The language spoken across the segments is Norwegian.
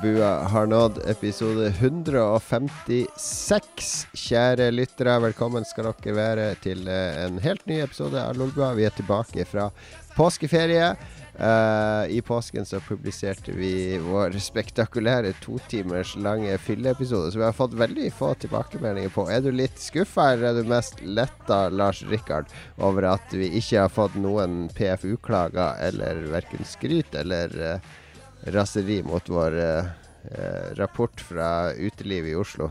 Lolbua har nådd episode 156. Kjære lyttere, velkommen skal dere være til eh, en helt ny episode av Lolbua. Vi er tilbake fra påskeferie. Uh, I påsken så publiserte vi vår spektakulære to timers lange fylleepisode, som vi har fått veldig få tilbakemeldinger på. Er du litt skuffa, eller er du mest letta, Lars Rikard, over at vi ikke har fått noen PFU-klager eller verken skryt eller uh, raseri mot vår eh, rapport fra utelivet i Oslo?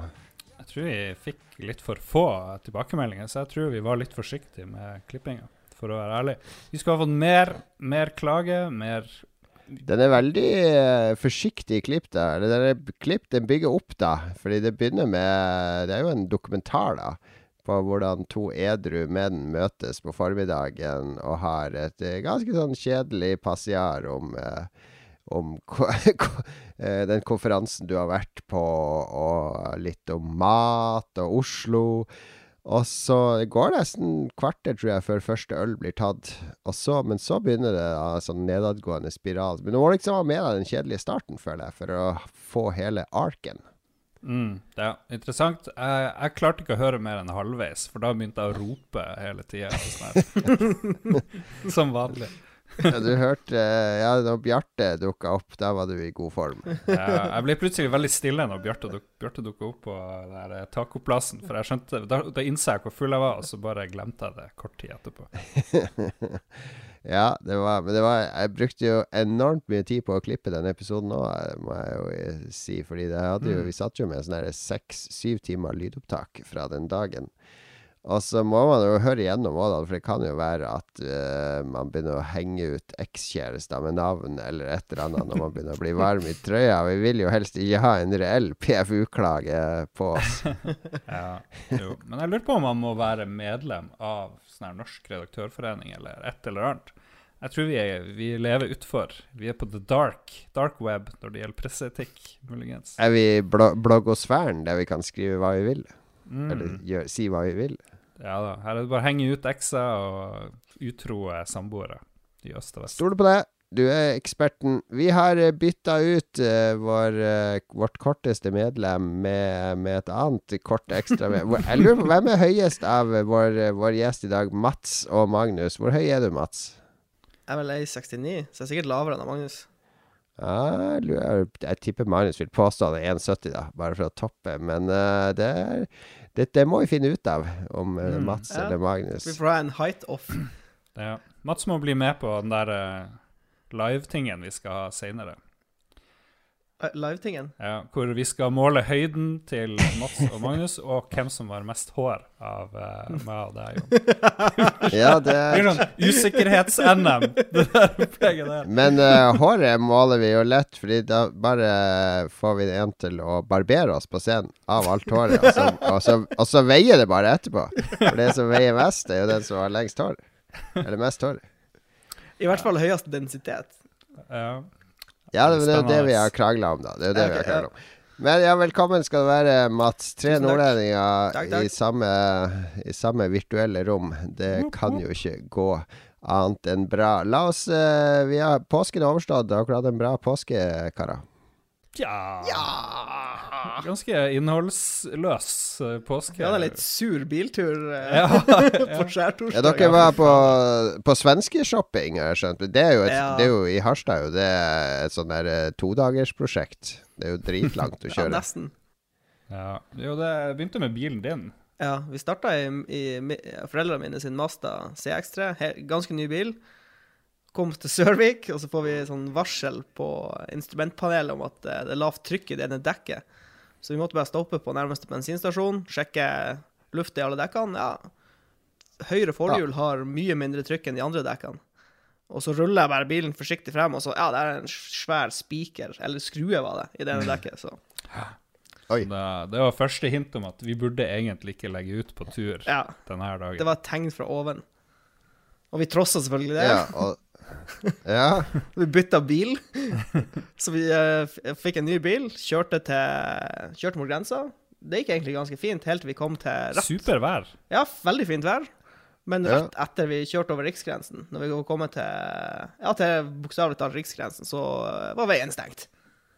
Jeg tror vi fikk litt for få tilbakemeldinger, så jeg tror vi var litt forsiktige med klippinga for å være ærlig. Vi skulle ha fått mer, mer klage, mer Den er veldig uh, forsiktig klipp, da. Den er klipp, den bygger opp, da. Fordi det begynner med Det er jo en dokumentar, da. På hvordan to edru menn møtes på formiddagen og har et uh, ganske sånn kjedelig passiar om uh, om den konferansen du har vært på, og litt om mat og Oslo. Og så går det nesten kvarter, tror jeg, før første øl blir tatt. Så, men så begynner det en sånn nedadgående spiral. Men du må liksom ha med deg den kjedelige starten, føler jeg, for å få hele arken. Mm, det er interessant. Jeg, jeg, klarte ikke å høre mer enn halvveis, for da begynte jeg å rope hele tida. Sånn Som vanlig ja, du hørte Ja, da Bjarte dukka opp, da var du i god form. ja, jeg ble plutselig veldig stille når Bjarte, duk, Bjarte dukka opp på der eh, tacoplassen. For jeg skjønte Da, da innså jeg hvor full jeg var, og så bare glemte jeg det kort tid etterpå. ja, det var Men det var Jeg brukte jo enormt mye tid på å klippe denne episoden òg, må jeg jo si. Fordi jo, mm. vi satt jo med sånn seks-syv timer lydopptak fra den dagen. Og så må man jo høre igjennom òg, for det kan jo være at uh, man begynner å henge ut ekskjærester med navn eller et eller annet når man begynner å bli varm i trøya. Vi vil jo helst ikke ha en reell PFU-klage på oss. ja, jo. Men jeg lurer på om man må være medlem av sånn her Norsk redaktørforening eller et eller annet. Jeg tror vi, er, vi lever utfor. Vi er på the dark, dark web når det gjelder presseetikk, muligens. Er vi blo bloggosfæren, der vi kan skrive hva vi vil? Mm. Eller gjør, si hva vi vil. Ja da. Her er det bare å henge ut ekser og utro samboere i øst og vest. Stoler på det. Du er eksperten. Vi har eh, bytta ut uh, vår, uh, vårt korteste medlem med, med, et annet kort ekstra. Jeg lurer på Hvem er høyest av vår, vår, gjest i dag? Mats og Magnus. Hvor høy er du, Mats? Jeg er vel 1,69, så jeg er sikkert lavere enn Magnus. Ja, jeg, jeg, tipper Magnus vil påstå han er 1,70, da, bare for å toppe. Men uh, det er dette må vi finne ut av, om mm. Mats ja. eller Magnus. Vi får ha en height off. Ja. Mats må bli med på den der uh, live-tingen vi skal ha seinere. Uh, live-tingen? Ja, hvor vi skal måle høyden til Mats og Magnus, og hvem som har mest hår av uh, meg og deg, Jon. ja, det er sånn usikkerhets-NM, det der opplegget der. Men uh, håret måler vi jo lett, Fordi da bare får vi en til å barbere oss på scenen av alt håret, og så, og, så, og så, veier det bare etterpå. For det som veier mest, er jo den som har lengst hår. Eller mest hår. I hvert fall høyest densitet. Ja. Ja, det, det er det vi har krangla om, da. Det er det okay, vi har krangla om. Men ja, velkommen skal du være, Mats. Tre nordlendinger i samme, i samme virtuelle rom. Det kan jo ikke gå annet enn bra. La oss uh, Vi har påsken overstått. Har dere hatt en bra påske, karer? Ja. ja. Ganske innholdsløs uh, påske. Ja, det er litt sur biltur uh, ja, på skjærtorsdag. Ja, dere var på, på svenskeshopping, har jeg skjønt. Det er jo, et, det er jo i Harstad jo, det er et sånn der uh, todagersprosjekt. Det er jo dritlangt å kjøre. ja, nesten. Ja. Jo, det begynte med bilen din. Ja, vi starta i, i, i foreldrene mine sin Mazda CX3. He, ganske ny bil kom til Sørvik, og så får vi sånn varsel på instrumentpanelet om at eh, det er lavt trykk i det ene dekket. Så vi måtte bare stoppe på nærmeste bensinstasjon, sjekke luft i alle dekkene. Ja, høyre forhjul har mye mindre trykk enn de andre dekkene. Og så ruller jeg bare bilen forsiktig frem, og så Ja, det er en svær spiker, eller skrue var det, i det ene dekket, så Oi. Det, det, var første hint om at vi burde egentlig ikke legge ut på tur ja, denne dagen. Det var et tegn fra oven. Og vi trossa selvfølgelig det. Ja, og ja. vi bytta bil. Så vi uh, fikk en ny bil, kjørte, til, kjørte mot grensa. Det gikk egentlig ganske fint, helt til vi kom til rett. Supervær. Ja, veldig fint vær. Men rett ja. etter vi kjørte over riksgrensen, når vi kom til Ja, til bokstavelig talt riksgrensen, så uh, var veien stengt.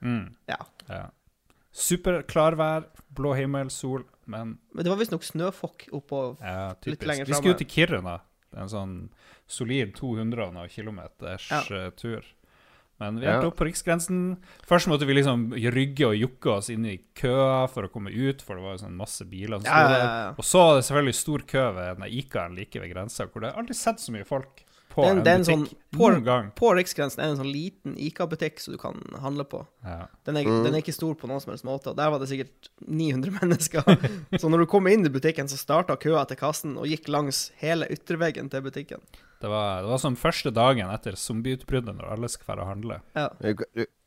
Mm. Ja. ja. Superklarvær, blå himmel, sol, men Men det var visstnok snøfokk oppå ja, Litt typisk. framme. Vi skulle ut til Kiruna. Det er en sånn solid 200 km Ja. eh, tur. Men vi endte opp på riksgrensen. Først måtte vi liksom rygge og jukke oss inn i køa for å komme ut, for det var jo sånn masse biler som Ja, sto ja, der. ja, ja. Og så var det selvfølgelig stor kø ved den Ikaren like ved grensa, hvor det har aldri sett så mye folk på er en- butikk sånn- på-. På Riksgrensen er det en sånn liten Ica-butikk som du kan handle på. Ja. Den er, Mm. den er ikke stor på noen som helst måte, og der var det sikkert 900 mennesker. så når du kom inn i butikken, så starta køa til kassen og gikk langs hele ytterveggen til butikken. Det var, det var som første dagen etter zombieutbruddet, når alle skal dra og handle. Ja.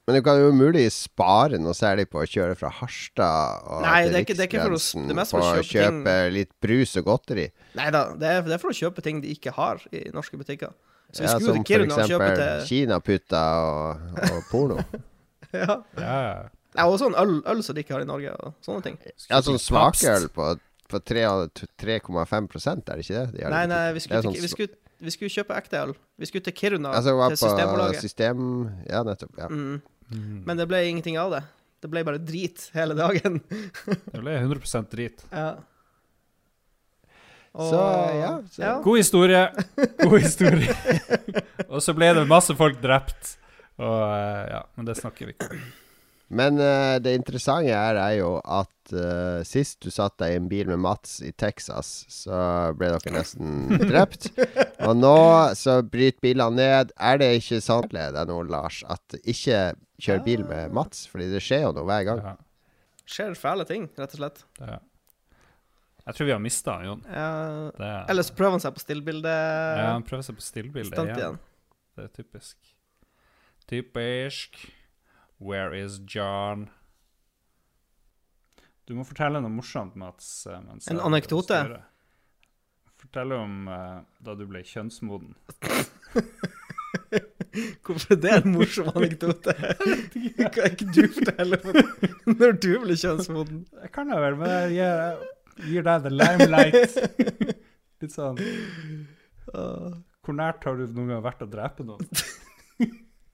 Men du kan jo mulig spare noe særlig på å kjøre fra Harstad og Nei, til det er ikke- det er ikke for å det er mest for å kjøpe ting- kjøpe litt brus og godteri. Nei da, det det er for å kjøpe ting de ikke har i norske butikker. Så vi Ja, som for eksempel til kinaputter og, og porno. Ja. Ja, og sånn øl, øl som de ikke har i Norge, og sånne ting. Ja, sånn smakøl på, på tre- 3,5 er det ikke det? De har Nei, nei, vi skulle, sånn vi, skulle, vi skulle kjøpe ekte øl. Vi skulle til Kiruna, Altså, til Systembolaget. system... Ja, nettopp. Ja. Mm. Mm. Men det ble ingenting av det. Det ble bare drit hele dagen. Det ble 100% drit. ja. Så, ja, så- ja. God historie. God historie. og så ble det masse folk drept. Og eh, ja, men det snakker vi ikke om. Men uh, det interessante her er jo at uh, sist du satt deg i en bil med Mats i Texas, så ble dere nesten drept. Og nå så bryter bilene ned. Er det ikke sant, det er nå, Lars, at ikke kjør bil med Mats? Fordi det skjer jo noe hver gang. Ja, Skjer fæle ting, rett og slett. det, jeg tror vi har mista han, Jon. Ja. Det, Eller så prøver han seg på stillbilde. ja, han prøver seg på stillbildet igjen. igjen. Det er typisk. Typisk. Where is John? Du må fortelle noe morsomt, Mats. eh, mens En anekdote? Fortell om uh, da du ble kjønnsmoden. Hvorfor er det en morsom anekdote? Kan ikke du fortelle om når du ble kjønnsmoden? Jeg kan da vel, men jeg gir, jeg gir deg the limelight. Litt sånn Hvor nært har du noen gang vært å drepe noen?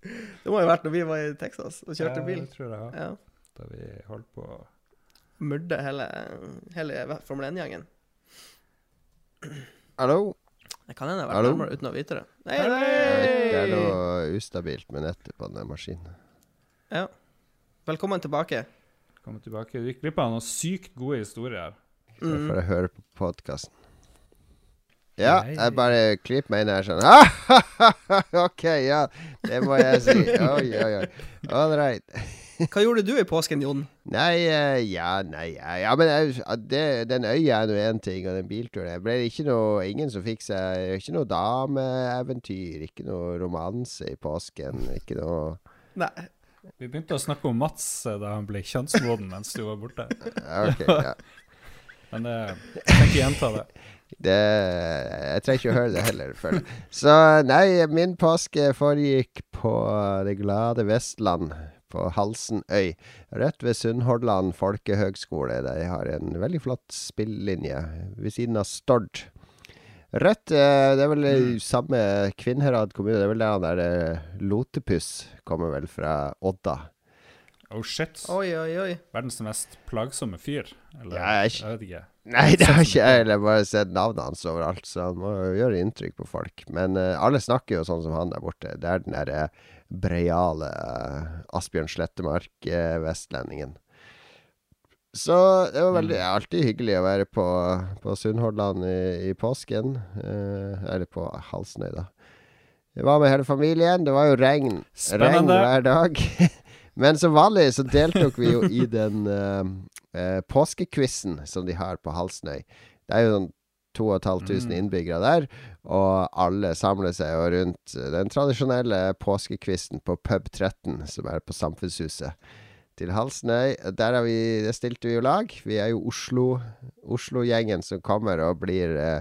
Det må jo ha vært når vi var i Texas og kjørte bil. Ja. Det tror jeg har. Ja. Da vi holdt på Myrde hele, hele Formel 1-gjengen. Hallo? Det kan hende jeg har vært nærmere uten å vite det. Nei, Jeg Det er noe ustabilt med nettet på den maskinen. Ja. Velkommen tilbake. Velkommen tilbake. Du gikk glipp av noen sykt gode historier. Mm. For å høre på podkasten. Ja, jeg bare klyper meg inn her sånn ah, OK, ja. Det må jeg si. Oi, oi, oi. All right. Hva gjorde du i påsken, Jon? Nei, eh, ja, nei ja, ja, men jeg, det, den øya er nå én ting, og den bilturen Det ble ikke noe Ingen som fikk seg Ikke noe dameeventyr, ikke noe romanse i påsken, ikke noe Nei. Vi begynte å snakke om Mats eh, da han ble kjønnsmoden mens du var borte. ja, OK. Ja. Men det, jeg kan ikke gjenta det. Det, jeg trenger ikke å høre det heller, føler jeg. Så nei, min påske foregikk på det glade Vestland, på Halsenøy. Rett ved Sunnhordland folkehøgskole. De har en veldig flott spillinje ved siden av Stord. Rett eh, Det er vel i samme Kvinnherad kommune. Det er vel der han der eh, Lotepus kommer vel fra Odda. Oh shit. Oi, oi, oi. Verdens mest plagsomme fyr. Eller Ja, jeg- jeg vet ikke. Nei, det har ikke jeg heller bare sett navnet hans overalt, så han må jo gjøre inntrykk på folk. Men uh, alle snakker jo sånn som han der borte. Det er den derre breiale uh, Asbjørn Slettemark-vestlendingen. Så det var veldig alltid hyggelig å være på, på Sunnhordland i, i påsken. eh, eller på Halsnøy, da. Jeg var med hele familien. Det var jo regn. Regn hver dag. Men som vanlig så deltok vi jo i den uh, påskequizen som de har på Halsnøy. Det er jo sånn 2500 Mm. innbyggere der, og alle samler seg jo rundt den tradisjonelle påskequizen på Pub 13, som er på Samfunnshuset til Halsnøy. Der har vi, det stilte vi jo lag. Vi er jo Oslo Oslo-gjengen som kommer og blir eh,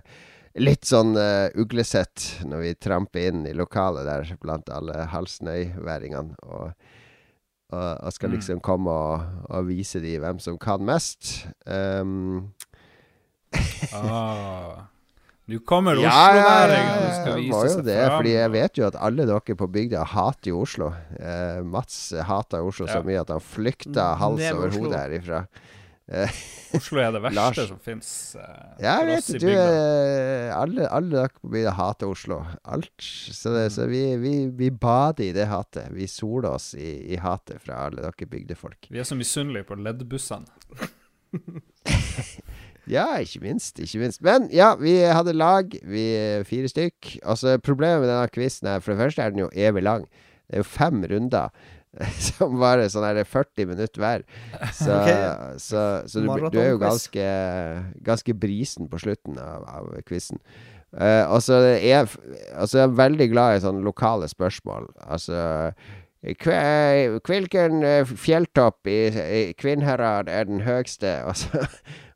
litt sånn eh, uglesett når vi tramper inn i lokalet der blant alle halsnøyværingene. Og, og skal Mm. liksom komme og, og vise de hvem som kan mest. Um, Ah. Nå kommer Ja, ja, ja, ja, og skal vise må jo seg det, fram. fordi jeg vet jo at alle dere på bygda hater jo Oslo. Uh, Mats hater Oslo så mye at han flykta hals over hodet herifra. Oslo er det verste Lars. som fins. Uh, jeg vet du, eh, alle, alle dere på bygda hater Oslo. Alt. Så, det, så vi, vi, vi bader i det hatet. Vi soler oss i, i hatet fra alle dere bygdefolk. Vi er så misunnelige på leddbussene. Ja, ikke minst. Ikke minst. Men ja, vi hadde lag. Vi fire stykk. Altså, problemet med denne quizen er For det første er den jo evig lang. Det er jo fem runder. Som varer sånn her 40 minutter hver. Så, okay. så, så du, du er jo ganske, ganske brisen på slutten av, av quizen. Uh, og så er jeg altså jeg er veldig glad i sånne lokale spørsmål. Altså Hvilken eh, fjelltopp i, i Kvinnherad er den høgste? Og, så,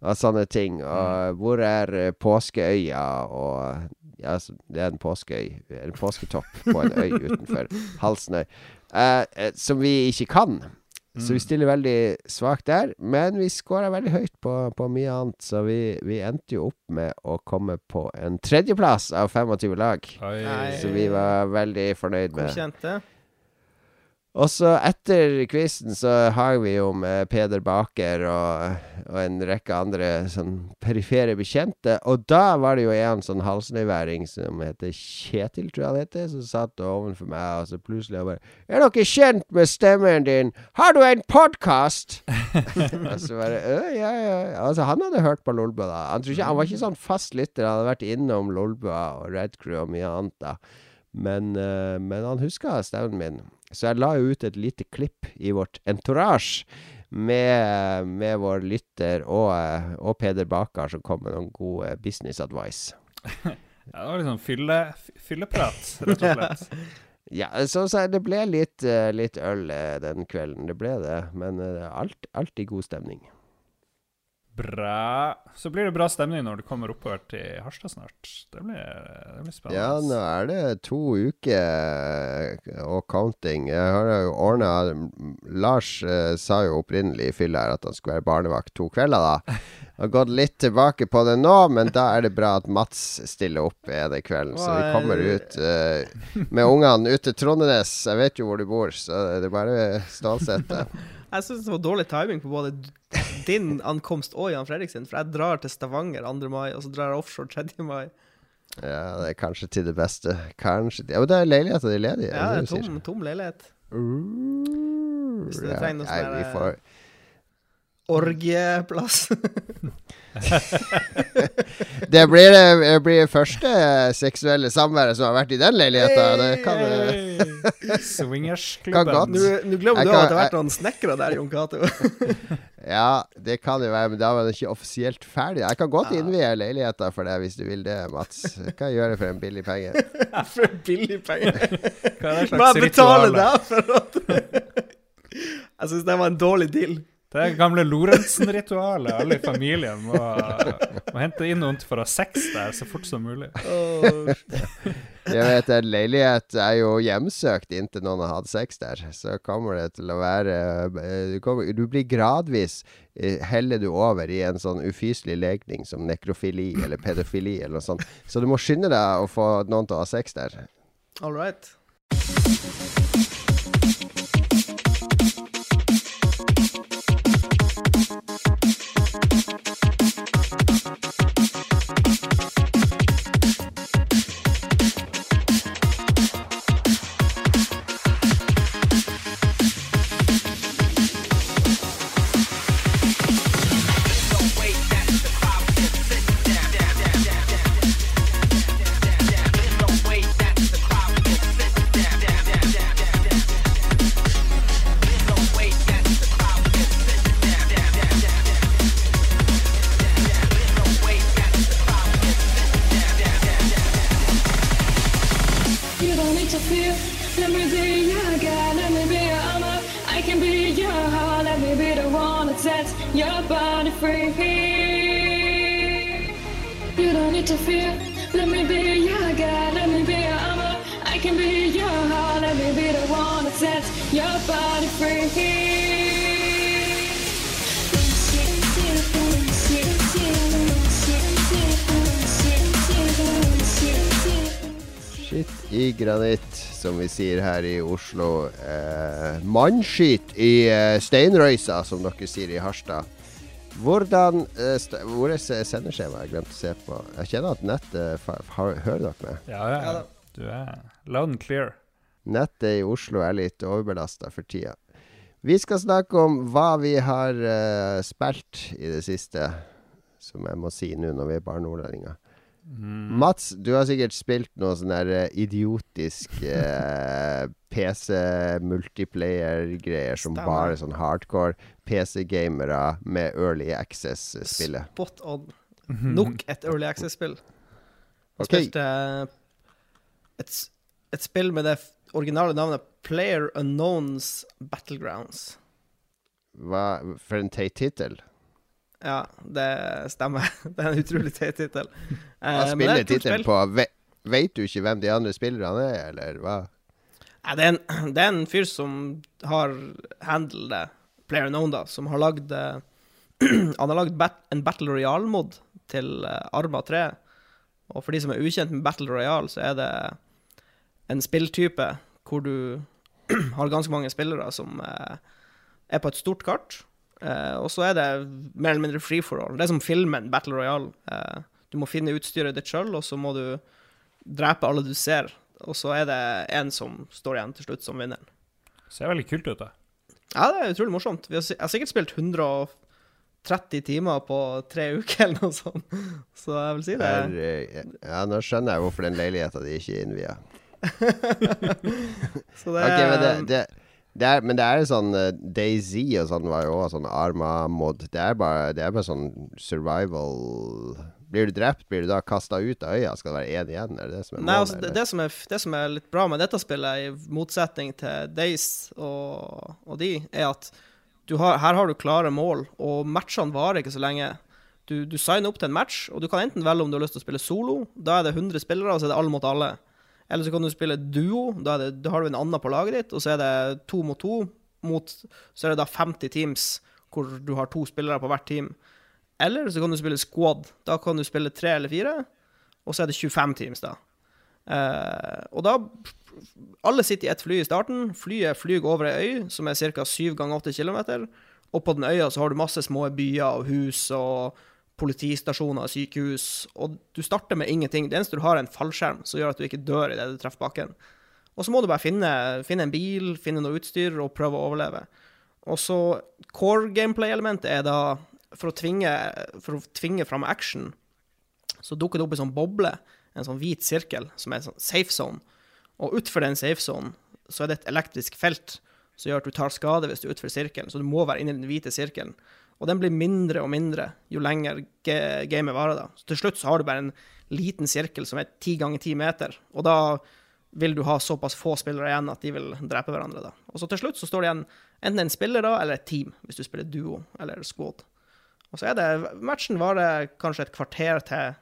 og sånne ting. Og hvor er eh, påskeøya? Og ja, det er en påskeøy. En påsketopp på en øy utenfor Halsnøy. Eh, eh, som vi ikke kan. Så vi stiller veldig svakt der. Men vi scora veldig høyt på, på mye annet, så vi, vi endte jo opp med å komme på en tredjeplass av 25 lag. Oi. Så vi var veldig fornøyd med Godkjent, det. Og så etter quizen så har vi jo med Peder Baker og, og en rekke andre sånn perifere bekjente. Og da var det jo en sånn halsnøyværing som heter Kjetil, tror jeg han heter, som satt ovenfor meg, og så plutselig og bare 'Er dere kjent med stemmen din? Har du en podkast?' og så bare «Øh, ja, ja. Altså, han hadde hørt på Lolbua, da. Han, ikke, han var ikke sånn fast lytter, han hadde vært innom Lolbua og Red Crew og mye annet, da. Men, øh, men han huska stemmen min. Så jeg la jo ut et lite klipp i vårt entourage med, med vår lytter og, eh, og Peder Bakar, som kom med noen god eh, business advice. Ja, det var liksom fylle, fylleprat, rett og slett. Ja, så, så det ble litt, eh, litt øl den kvelden. Det ble det. Men eh, alt, alltid god stemning. Bra. Så blir det bra stemning når du kommer oppover til Harstad snart. Det blir, det blir spennende. Ja, nå er det to uker eh, og counting. Jeg har jo ordna Lars eh, sa jo opprinnelig i fylla her at han skulle være barnevakt to kvelder, da. Har gått litt tilbake på det nå, men da er det bra at Mats stiller opp ene kvelden. Så vi kommer ut eh, med ungene ut til Trondenes. Jeg vet jo hvor du bor, så det er bare stålsette. Jeg syns det var dårlig timing på både din ankomst og Jan Fredrik sin, for jeg drar til Stavanger 2. mai, og så drar jeg offshore 3. mai. Ja, det er kanskje til det beste. Kanskje Ja, men det er leiligheta di ledig? Ja, det det er tom, tom leilighet. Uh, Hvis du trenger noe Nei, sånn vi der, får Orgieplass. Det blir det blir første seksuelle samværet som har vært i den leiligheta. Det kan Hey! Swingersklubben. Nå glemmer du kan- at det har vært noen snekkere der, Jon Cato. Ja, det kan jo være, men da var det ikke offisielt ferdig. Jeg kan godt innvie leiligheta for deg hvis du vil det, Mats. Jeg kan gjøre det for en billig penge. For en billig penge? Hva er det slags ritual? deg for at Jeg syns det var en dårlig deal. Det er gamle Lorentzen-ritualet. Alle i familien må, må hente inn noen for å ha sex der så fort som mulig. Oh. Jeg vet En leilighet er jo hjemsøkt inntil noen har hatt sex der. Så kommer det til å være eh, Du, kommer, du blir gradvis eh, Heller du over i en sånn ufyselig legning som nekrofili eller pedofili eller noe sånt. Så du må skynde deg å få noen til å ha sex der. All right. Her i Oslo. Eh, Mannskit i eh, steinrøysa, som dere sier i Harstad. Hvordan eh, st Hvor er sendeskjemaet? Jeg glemte å se på. Jeg kjenner at nettet Hører dere meg? Ja, ja. Ja. Du er loud and clear. Nettet i Oslo er litt overbelasta for tida. Vi skal snakke om hva vi har uh, spilt i det siste, som jeg må si nå når vi er bare nordlendinger. Mm. Mats, du har sikkert spilt noe sånn der eh, idiotisk eh, PC-multiplayer-greier som bare sånn hardcore PC-gamere med early access-spillet. Spot on. Nok et Early Access-spill. Jeg okay. spilte et, et spill med det originale navnet Player Unknowns Battlegrounds. Hva, for en teit tittel. Ja, det stemmer. Det er en utrolig teit tittel. Hva Eh, er spiller tittelen på? Veit Vet du ikke hvem de andre spillerne er, eller hva? Ja, det, er en, det er en fyr som har handlet det, Player Known, da, som har lagd eh, Han har lagd bat en Battle Royale-mod til eh, Arma 3. Og for de som er ukjent med Battle Royale, så er det en spilltype hvor du har ganske mange spillere som er på et stort kart. Eh, og så er det mer eller mindre free for all. Det er som filmen Battle Royale. Uh, du må finne utstyret ditt sjøl, og så må du drepe alle du ser. Og så er det en som står igjen til slutt som vinneren. Ser veldig kult ut, det. Ja, det er utrolig morsomt. Vi har, jeg har sikkert spilt 130 timer på tre uker eller noe sånt. Så jeg vil si det. Er, ja, nå skjønner jeg hvorfor den leiligheta di ikke er innvia. Så det, Ok, men det, det, det er, men det er sånn uh, Daisy og sånn var jo også sånn Arma-mod. Det, det er bare sånn survival Blir du drept, blir du da kasta ut av øya? Skal det være én igjen? Er det det som er Nei, målet? altså, det, det, som er, det som er litt bra med dette spillet, i motsetning til Days og, og de, er at du har, her har du klare mål, og matchene varer ikke så lenge. Du, du signer opp til en match, og du kan enten velge om du har lyst til å spille solo. Da er det 100 spillere, og så er det alle mot alle. Eller så kan du spille duo. Da, det, da har du en annen på laget ditt, og så er det to mot to. Mot, så er det da 50 teams hvor du har to spillere på hvert team. Eller så kan du spille squad. Da kan du spille tre eller fire, og så er det 25 teams, da. Eh, og da Alle sitter i ett fly i starten. Flyet flyr over ei øy som er ca. 7 ganger 8 km. Og på den øya så har du masse små byer og hus og politistasjoner sykehus. Og du starter med ingenting. Det eneste du har, er en fallskjerm som gjør at du ikke dør idet du treffer bakken. Og så må du bare finne, finne en bil, finne noe utstyr og prøve å overleve. Og så core gameplay-elementet er da for å tvinge, for å tvinge fram action, så dukker det opp en sånn boble, en sånn hvit sirkel, som er en sånn safe zone. Og utenfor den safe zone så er det et elektrisk felt som gjør at du tar skade hvis du utenfor sirkelen, så du må være inni den hvite sirkelen. Og den blir mindre og mindre jo lenger ge- gamet varer. da. Så til slutt så har du bare en liten sirkel som er ti ganger ti meter, og da vil du ha såpass få spillere igjen at de vil drepe hverandre. da. Og så til slutt så står det igjen enten en spiller da, eller et team, hvis du spiller duo eller squad. Og så er det Matchen varer kanskje et kvarter til,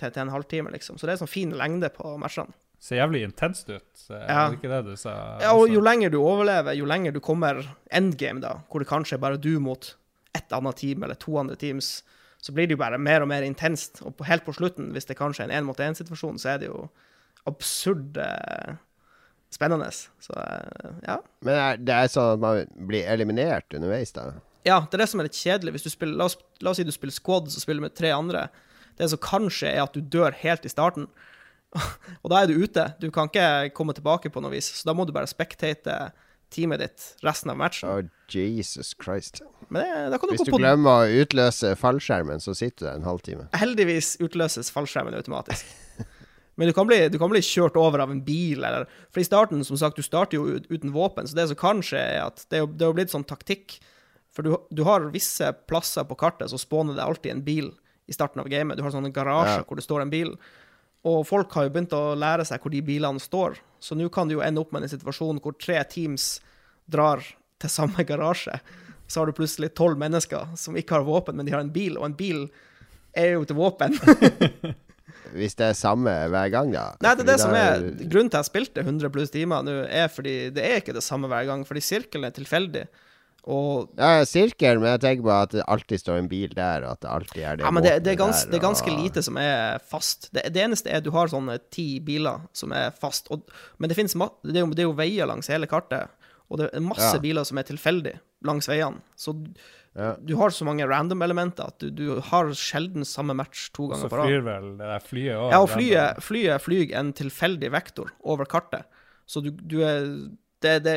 til, til en halvtime, liksom. Så det er sånn fin lengde på matchene. Ser jævlig intenst ut. er Ja. Det ikke det du sa? Ja, og jo lenger du overlever, jo lenger du kommer endgame, da, hvor det kanskje er bare du mot ett annet team eller to andre teams, så blir det jo bare mer og mer intenst. Og på, helt på slutten, hvis det kanskje er en én-mot-én-situasjon, så er det jo absurd eh, spennende. Så eh, ja. Men er, det er sånn at man blir eliminert underveis, da? Ja, det er det som er litt kjedelig. Hvis du spiller, la, oss, la oss si du spiller squad, så spiller du med tre andre. Det som kanskje er at du dør helt i starten. og da er du ute. Du kan ikke komme tilbake på noe vis. Så da må du bare spectate teamet ditt resten av matchen. Oh, Jesus Christ. Men det, du Hvis gå du glemmer å utløse fallskjermen, så sitter du der en halvtime. Heldigvis utløses fallskjermen automatisk. Men du kan, bli, du kan bli kjørt over av en bil, eller For i starten, som sagt, du starter jo uten våpen, så det som kan skje, er at det er jo det er jo blitt sånn taktikk. For du, du har visse plasser på kartet, så spåner det alltid en bil i starten av gamet. Du har sånne garasjer Ja. hvor det står en bil. Og folk har jo begynt å lære seg hvor de bilene står, så nå kan du jo ende opp med en situasjon hvor tre teams drar til samme garasje. Så har du plutselig tolv mennesker som ikke har våpen, men de har en bil, og en bil er jo til våpen. Hvis det er samme hver gang, da? Nei, det er det som er Grunnen til at jeg spilte 100 pluss timer nå, er fordi det er ikke det samme hver gang, fordi sirkelen er tilfeldig. Og Ja, sirkel, men jeg tenker bare at det alltid står en bil der, og at det alltid er det ja, men det, det, er våpenet gans, der, det er ganske og- lite som er fast. Det, det eneste er at du har sånne ti biler som er fast. Og, men det, finnes det, er jo, det er jo veier langs hele kartet, og det er masse Ja. biler som er tilfeldig langs veiene. Så Ja. du har så mange random-elementer at du, du har sjelden samme match to ganger på rad. flyr vel det der flyet òg. Ja, og flyet, flyet flyr en tilfeldig vektor over kartet. Så du, du er det, det,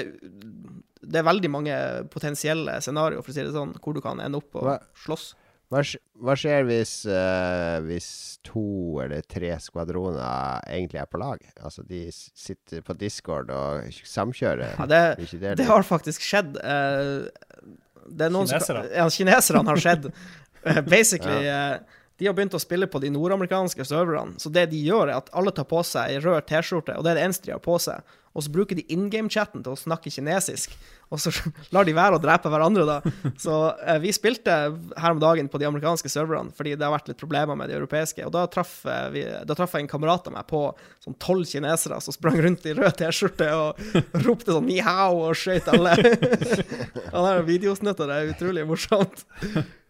det er veldig mange potensielle scenarioer, for å si det sånn, hvor du kan ende opp og Hva- slåss. Hva, hva skjer hvis, uh, hvis to eller tre skvadroner egentlig er på lag? Altså de sitter på Discord og samkjører? Ja, det, det det har faktisk skjedd. Uh, det er noen Kinesere. Ja, kineserne har skjedd. Basically. Basically, eh, de har begynt å spille på de nordamerikanske serverne. Så det de gjør, er at alle tar på seg ei rød T-skjorte, og det er det eneste de har på seg. Og så bruker de in game-chatten til å snakke kinesisk, og så lar de være å drepe hverandre, da. Så eh, vi spilte her om dagen på de amerikanske serverne, fordi det har vært litt problemer med de europeiske. Og da traff, eh, vi, da traff jeg en kamerat av meg på sånn tolv kinesere som sprang rundt i rød T-skjorte og ropte sånn ni hao og skøyt alle. Han har videosnutter, det er utrolig morsomt.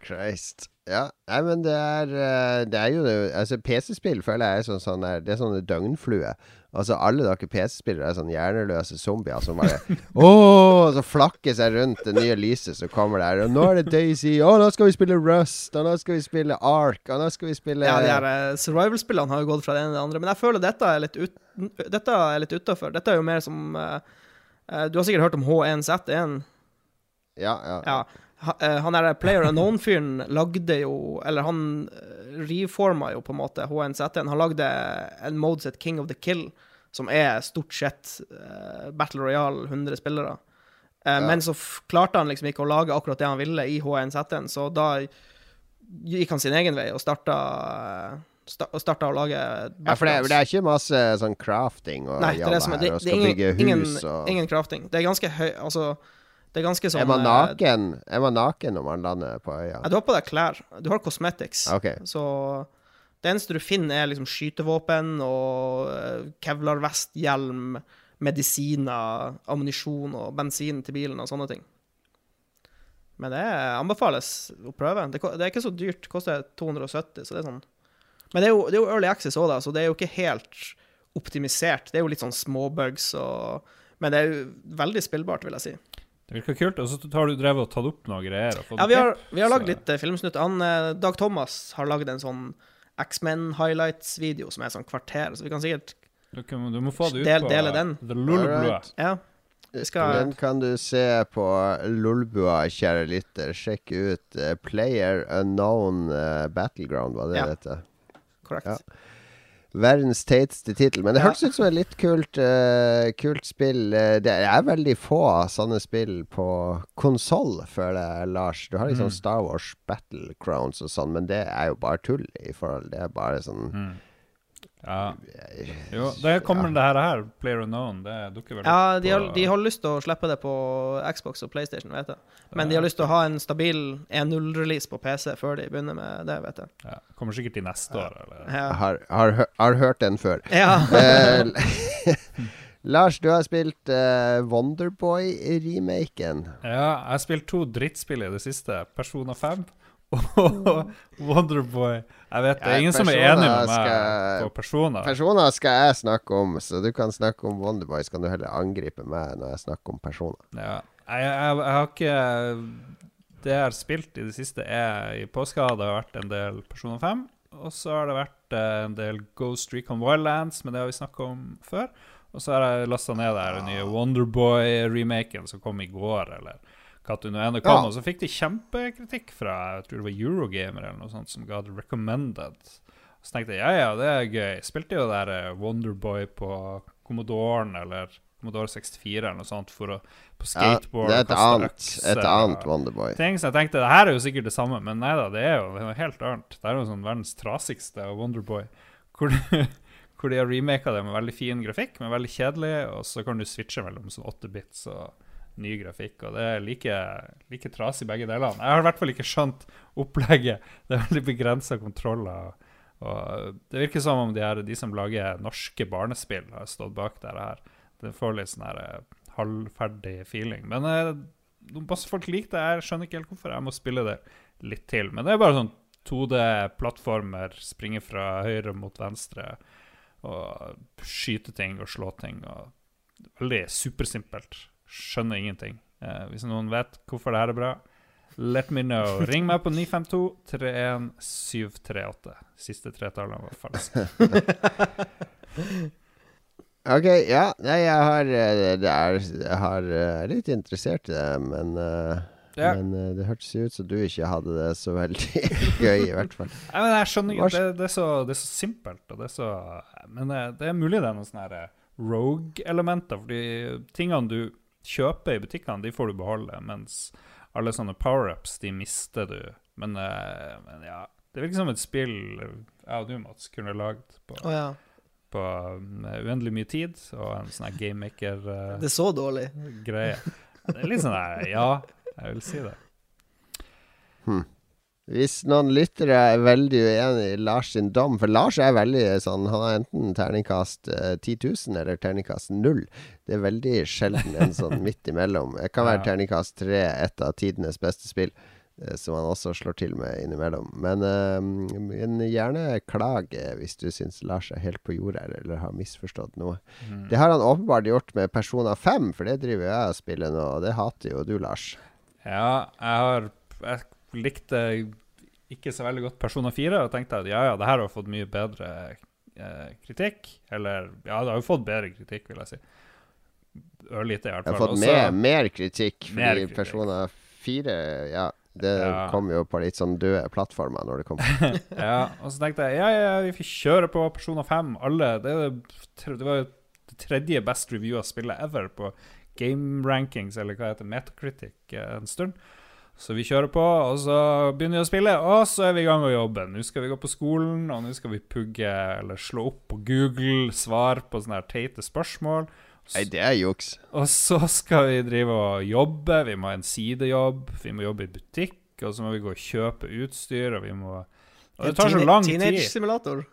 Christ. Ja, nei, men det er eh, Det er jo Altså, PC-spill føler jeg er sånn, sånn der, Det er sånne døgnflue. Altså, alle dere PC-spillere er sånn hjerneløse zombier som bare Åh, så flakker seg rundt det nye lyset som kommer der. Og nå er det Daisy. og nå skal vi spille Rust. Og nå skal vi spille Ark. Og nå skal vi spille Ja, de her eh, survival-spillene har jo gått fra det ene til det andre, men jeg føler dette er litt, ut, dette er litt utafor. Dette er jo mer som eh, eh, Du har sikkert hørt om H1Z1? Ja, ja. Ja. Eh, han der Player Unknown-fyren lagde jo Eller han eh, reforma jo på en måte H1Z1. Han lagde en mode som King of the Kill, som er stort sett eh, Battle Royale 100 spillere. Eh, Men så klarte han liksom ikke å lage akkurat det han ville i H1Z1, så da gikk han sin egen vei og starta sta- og starta å lage Ja, for det, det er ikke masse sånn crafting og Nei, det er det som er, det, det er ingen, hus ingen, og ingen crafting. Det er ganske høy Altså, det er ganske sånn Er man eh, naken Er man naken når man lander på øya? Ja, du har på deg klær. Du har cosmetics. Okay. Så det eneste du finner, er liksom skytevåpen og uh, kevlarvest, hjelm, medisiner, ammunisjon og bensin til bilen og sånne ting. Men det anbefales å prøve. Det, det er ikke så dyrt. Det koster 270, så det er sånn Men det er jo, det er jo early access òg, så det er jo ikke helt optimisert. Det er jo litt sånn småbugs og Men det er jo veldig spillbart, vil jeg si. Det virker kult. Og så har du drevet og tatt opp noen greier. Og fått Ja, vi har, vi har lagd litt uh, filmsnutt. Han, eh, Dag Thomas har lagd en sånn X-Men highlights-video som er sånn kvarter, så vi kan sikkert kan, du må få det ut Del- på dele den. The Lulleblue. Ja. Skal Den kan du se på Lolbua, kjære lytter. Sjekk ut uh, Player Unknown uh, Battleground, var det Ja. dette? Korrekt. Ja. Verdens teiteste tittel. Men det hørtes ut som et litt kult, uh, kult spill. Eh, Det er veldig få sånne spill på konsoll, føler jeg, Lars. Du har liksom Mm. Star Wars Battlegrounds og sånn, men det er jo bare tull i forhold Det er bare sånn Mm. Ja. Jo, det kommer det her, her Player Unknown. Det dukker vel Ja, de har, på- de har lyst til å slippe det på Xbox og PlayStation, vet jeg. Men de har lyst til å ha en stabil 1.0-release på PC før de begynner med det, vet jeg. ja, Kommer sikkert i neste år, eller Ja. har, har, har hørt den før. ja. Eh, Lars, du har spilt uh, Wonderboy-remaken. Ja, jeg har spilt to drittspill i det siste. Persona 5 og Wonderboy. Jeg vet det ingen som er enig med meg skal- på Persona. Personer skal jeg snakke om, så du kan snakke om Wonderboy. Så kan du heller angripe meg når jeg snakker om personer. Ja. Jeg, jeg, jeg har ikke Det jeg har spilt i det siste, er i påska. Det har vært en del Persona 5. Og så har det vært eh, en del Ghost Recon Wildlands, men det har vi snakka om før. Og så har jeg lasta ned den nye Wonderboy-remaken som kom i går, eller enn det kom. Ja. Og så fikk de kjempekritikk fra jeg tror det var Eurogamer eller noe sånt som ga det recommended. Så tenkte jeg ja, ja, det er gøy. Spilte jo der eh, Wonderboy på Commodoren eller Commodore 64 eller noe sånt for å, på Ja, skateboard det er et annet, et annet Wonderboy. ting, så jeg tenkte det her er jo sikkert det samme, men nei da, det er jo det er jo helt annet. Det er jo sånn verdens trasigste Wonderboy, hvor, hvor de har remaka det med veldig fin grafikk, men veldig kjedelig, og så kan du switche mellom sånn 8-bits og ny grafikk, og det er like, like trasig begge delene. Jeg har i hvert fall ikke skjønt opplegget. Det er veldig begrensa kontroller. Og det virker som om de, her, de som lager norske barnespill, har stått bak dette her. Det får litt sånn her eh, halvferdig feeling. Men eh, masse folk liker det. Jeg skjønner ikke helt hvorfor. Jeg må spille det litt til. Men det er bare sånn 2D-plattformer, springe fra høyre mot venstre og skyte ting og slå ting. Og veldig supersimpelt. Skjønner ingenting. Eh, hvis noen vet hvorfor det her er bra, let me know. Ring meg på 952 31738. Siste tre tallene var falske. Ok, ja. Nei, jeg har eh, er Jeg har, eh, litt interessert i det, men uh, Ja. Men det hørtes ut som du ikke hadde det så veldig gøy, i hvert fall. Nei, men jeg skjønner ikke det, det, er så, det er så simpelt, og det er så Men det, det er mulig det er noen sånne rogue-elementer, fordi tingene du kjøper i butikkene, de får du beholde, mens alle sånne power-ups, de mister du. Men, eh, men ja Det virker som et spill jeg og du, Mats, kunne lagd på, oh, ja. på uendelig mye tid, og en sånn gamemaker-greie. Det er så dårlig. det er litt sånn der Ja, jeg vil si det. Hvis noen lyttere er veldig uenig i Lars sin dom For Lars er veldig sånn Han har enten terningkast eh, 10 000 eller terningkast 0. Det er veldig sjelden en sånn midt imellom. Det kan være terningkast 3, et av tidenes beste spill, eh, som han også slår til med innimellom. Men, eh, men gjerne klag eh, hvis du syns Lars er helt på jordet eller har misforstått noe. Mm. Det har han åpenbart gjort med Persona 5, for det driver jeg og spiller nå, og det hater jo du, Lars. Ja, jeg har Jeg likte ikke så veldig godt Persona 4 og tenkte at ja, ja, det her har fått mye bedre eh, kritikk. Eller ja, det har jo fått bedre kritikk, vil jeg si. Ørlite, i hvert fall. Jeg har fått mer, mer kritikk, Mer fordi kritikk. Persona 4 Ja, det Ja. kom jo på litt sånn døde plattformer når det kom. Ja, og så tenkte jeg ja, ja, vi får kjøre på Persona 5, alle. Det, det, det var jo det tredje best reviewa spillet ever på Game Rankings, eller hva heter Metacritic, eh, en stund. Så vi kjører på, og så begynner vi å spille, og så er vi i gang med jobben. Nå skal vi gå på skolen, og nå skal vi pugge eller slå opp på Google svar på sånne her teite spørsmål. Nei, det er juks. Og så skal vi drive og jobbe. Vi må ha en sidejobb. Vi må jobbe i butikk. Og så må vi gå og kjøpe utstyr, og vi må Og det tar så lang tid. Teenage-simulator.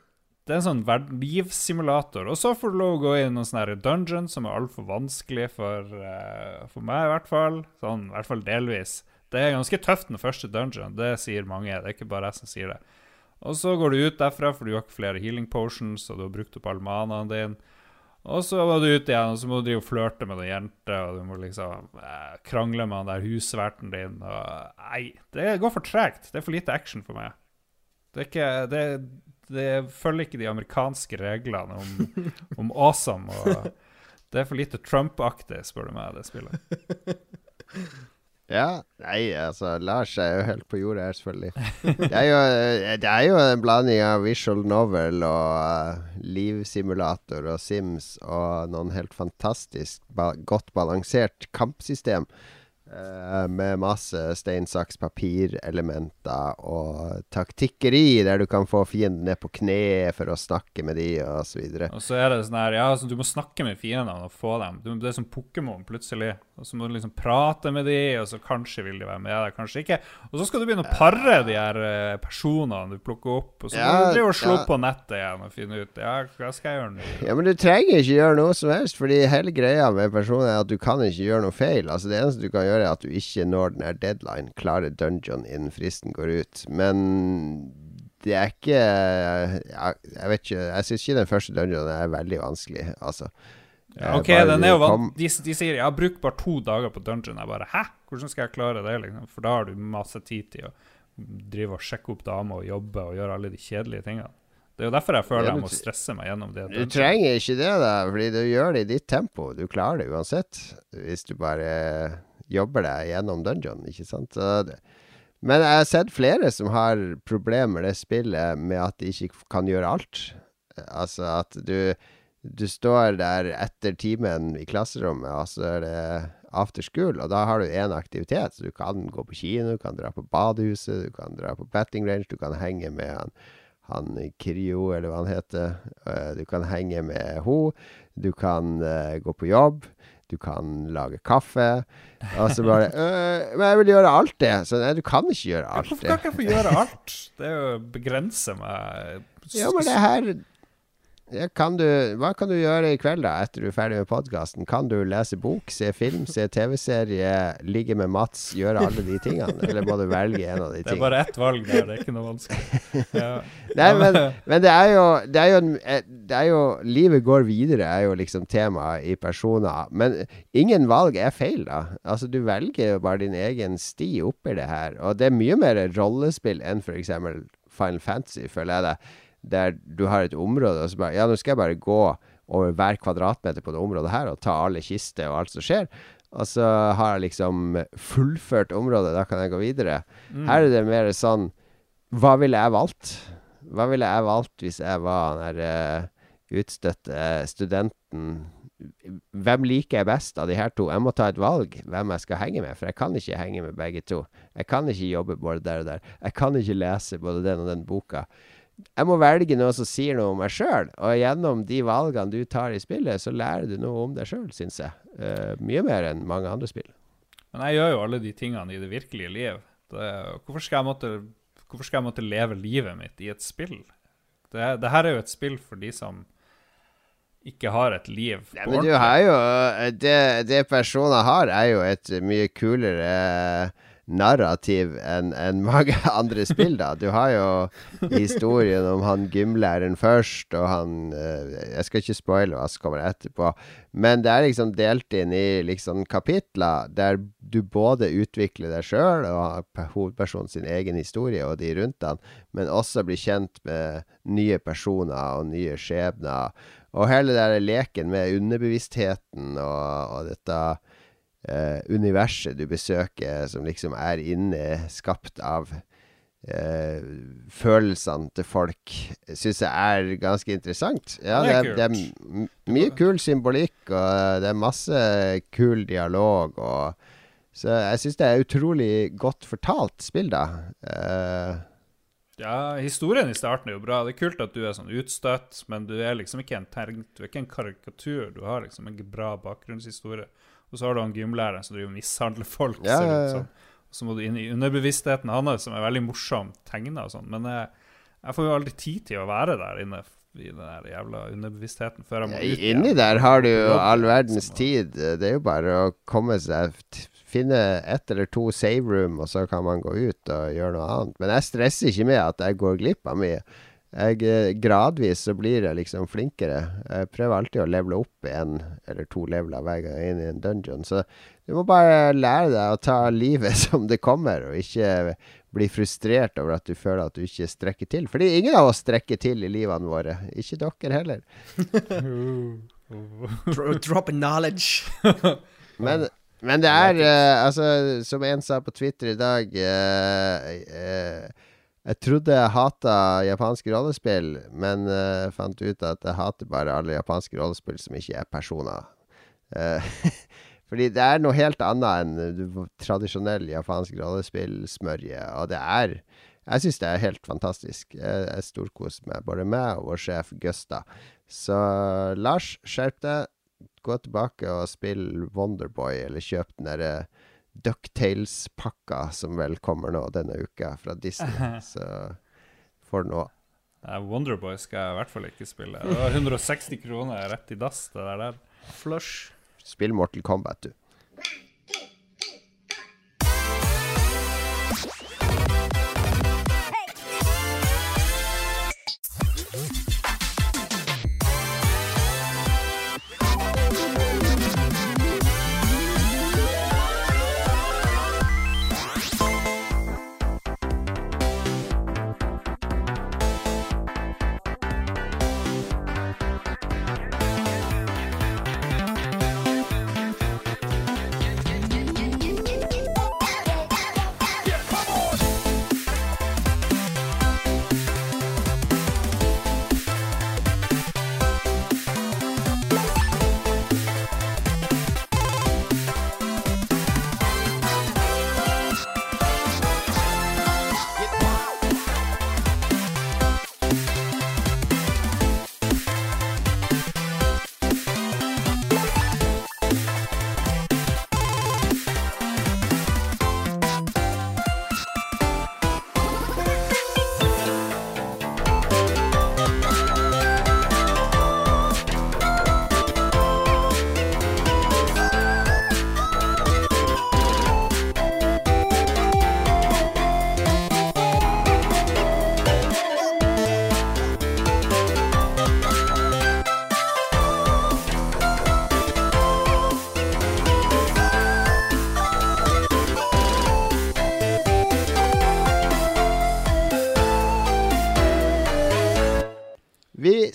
Det er en sånn livssimulator. Og så får du lov å gå i noen sånne her dungeon som er altfor vanskelig for, uh, for meg, i hvert fall. Sånn, I hvert fall delvis. Det er ganske tøft den første dungeon, det sier mange. Det er ikke bare jeg som sier det. Og så går du ut derfra, for du har ikke flere healing potions, og du har brukt opp alle manaen din. Og så må du ut igjen, og så må du drive og flørte med noen jenter, og du må liksom eh, krangle med han der husverten din. Og, nei, det går for tregt. Det er for lite action for meg. Det er ikke Det, det følger ikke de amerikanske reglene om, om awesome. Og det er for lite Trump-aktig, spør du meg, det spillet. Ja. Nei, altså, Lars er jo helt på jordet her, selvfølgelig. Det er jo, det er jo en blanding av visual novel og uh, livsimulator og Sims og noen helt fantastisk ba godt balansert kampsystem. Eh, med masse stein, saks, papir-elementer og taktikkeri, der du kan få fienden ned på kne for å snakke med de, og så videre. Og så er det sånn her Ja, så du må snakke med fiendene og få dem. Du, det er som Pokémon, plutselig. Og så må du liksom prate med de, og så kanskje vil de være med deg, kanskje ikke. Og så skal du begynne å pare de her eh, personene du plukker opp, og så må Ja, du drive og slå ja. på nettet igjen og finne ut Ja, hva skal jeg gjøre nå? Ja, men du trenger ikke gjøre noe som helst, fordi hele greia med personer er at du kan ikke gjøre noe feil. Altså Det eneste du kan gjøre, er at du ikke når den her deadline, klarer dungeon innen fristen går ut. Men det er ikke Jeg, Jeg vet ikke. Jeg syns ikke den første dungeonen er veldig vanskelig, altså. Ja, ok, den er jo van de, de sier har brukt bare to dager på dungeon. Jeg bare hæ? Hvordan skal jeg klare det? liksom? For da har du masse tid til å drive og sjekke opp damer og jobbe og gjøre alle de kjedelige tingene. Det er jo derfor jeg føler jeg må stresse meg gjennom det. Du trenger ikke det, da, fordi du gjør det i ditt tempo. Du klarer det uansett, hvis du bare jobber deg gjennom dungeon, ikke sant. Det. Men jeg har sett flere som har problemer med det spillet med at de ikke kan gjøre alt. Altså at du Du står der etter timen i klasserommet, og så er det after school, og da har du én aktivitet. Så du kan gå på kino, du kan dra på badehuset, du kan dra på batting range, du kan henge med han han Krio, eller hva han heter. Eh, Du kan henge med ho. Du kan uh, gå på jobb. Du kan lage kaffe. Og så bare «Øh, Men jeg vil gjøre alt det. Så nei, du kan ikke gjøre alt det. Hvorfor kan kan ikke jeg få gjøre alt? Det er jo å begrense meg Ja, men det her kan du, hva kan du gjøre i kveld, da, etter du er ferdig med podkasten? Kan du lese bok, se film, se TV-serie, ligge med Mats, gjøre alle de tingene? Eller må du velge en av de tingene? Det er bare ett valg der, det er ikke noe vanskelig. Ja. Nei, men, men det er jo Det er jo, eh, det er jo Livet går videre, er jo liksom temaet i personer. Men ingen valg er feil, da. Altså, du velger jo bare din egen sti oppi det her. Og det er mye mer rollespill enn f.eks. Final Fantasy, føler jeg det. Der du har et område og så bare Ja, nå skal jeg bare gå over hver kvadratmeter på det området her og ta alle kister og alt som skjer. Og så har jeg liksom fullført området, da kan jeg gå videre. Her er det mer sånn Hva ville jeg valgt? Hva ville jeg valgt hvis jeg var den der eh, utstøtte studenten? Hvem liker jeg best av de her to? Jeg må ta et valg hvem jeg skal henge med, for jeg kan ikke henge med begge to. Jeg kan ikke jobbe både der og der. Jeg kan ikke lese både den og den boka. Jeg må velge noe som sier noe om meg sjøl, og gjennom de valgene du tar i spillet, så lærer du noe om deg sjøl, syns jeg. Uh, mye mer enn mange andre spill. Men jeg gjør jo alle de tingene i det virkelige liv. Det, hvorfor, skal jeg måtte, hvorfor skal jeg måtte leve livet mitt i et spill? Det, det her er jo et spill for de som ikke har et liv. på Nei, men du har jo eh, Det, det personer har, er jo et mye kulere eh, narrativ enn en mange andre spill, da. Du har jo historien om han gymlæreren først, og han eh, Jeg skal ikke spoile hva som kommer etterpå, men det er liksom delt inn i liksom kapitler der du både utvikler deg sjøl og hovedpersonen sin egen historie og de rundt han, men også blir kjent med nye personer og nye skjebner. Og hele den leken med underbevisstheten og, og dette eh, universet du besøker, som liksom er inne, skapt av eh, følelsene til folk, syns jeg er ganske interessant. Ja, Det det er det er mye kul symbolikk, og det er masse kul dialog, og Så jeg syns det er utrolig godt fortalt spill, da. Eh, Ja, historien i starten er jo bra. Det er kult at du er sånn utstøtt, men du er liksom ikke en term, du er ikke en karikatur. Du har liksom en bra bakgrunnshistorie. Og så har du han gymlæreren som driver og mishandler folk. Ja, ja, ja. Og så må du inn i underbevisstheten hans, som er veldig morsomt tegna og sånn. Men jeg, jeg får jo aldri tid til å være der inne i den der jævla underbevisstheten før jeg må Ja, ut inni der har du jo all verdens liksom, tid. Det er jo bare å komme seg Finne ett eller to save room, og så kan man gå ut og gjøre noe annet. Men jeg stresser ikke med at jeg går glipp av mye. Jeg, eh, gradvis så blir jeg liksom flinkere. Jeg prøver alltid å levele opp en eller to leveler hver gang jeg er inne i en dungeon. Så du må bare lære deg å ta livet som det kommer, og ikke bli frustrert over at du føler at du ikke strekker til. Fordi ingen av oss strekker til i livene våre. Ikke dere heller. Dro drop knowledge. Men, men det er uh, Altså, som en sa på Twitter i dag uh, eh, Jeg trodde jeg hata japanske rollespill, men uh, fant ut at jeg hater bare alle japanske rollespill som ikke er personer. Uh, fordi det er noe helt annet enn tradisjonell japansk rollespill-smørje, og det er Jeg syns det er helt fantastisk. Jeg, jeg storkoser meg, både meg og vår sjef Gusta. Så Lars, skjerp deg gå tilbake og spill Wonderboy, eller kjøp den derre Ducktales-pakka som vel kommer nå denne uka fra Disney. Så får du nå Wonderboy skal jeg i hvert fall ikke spille. Det var 160 kroner rett i dass, det der. Flush. Spill Mortal Kombat, du.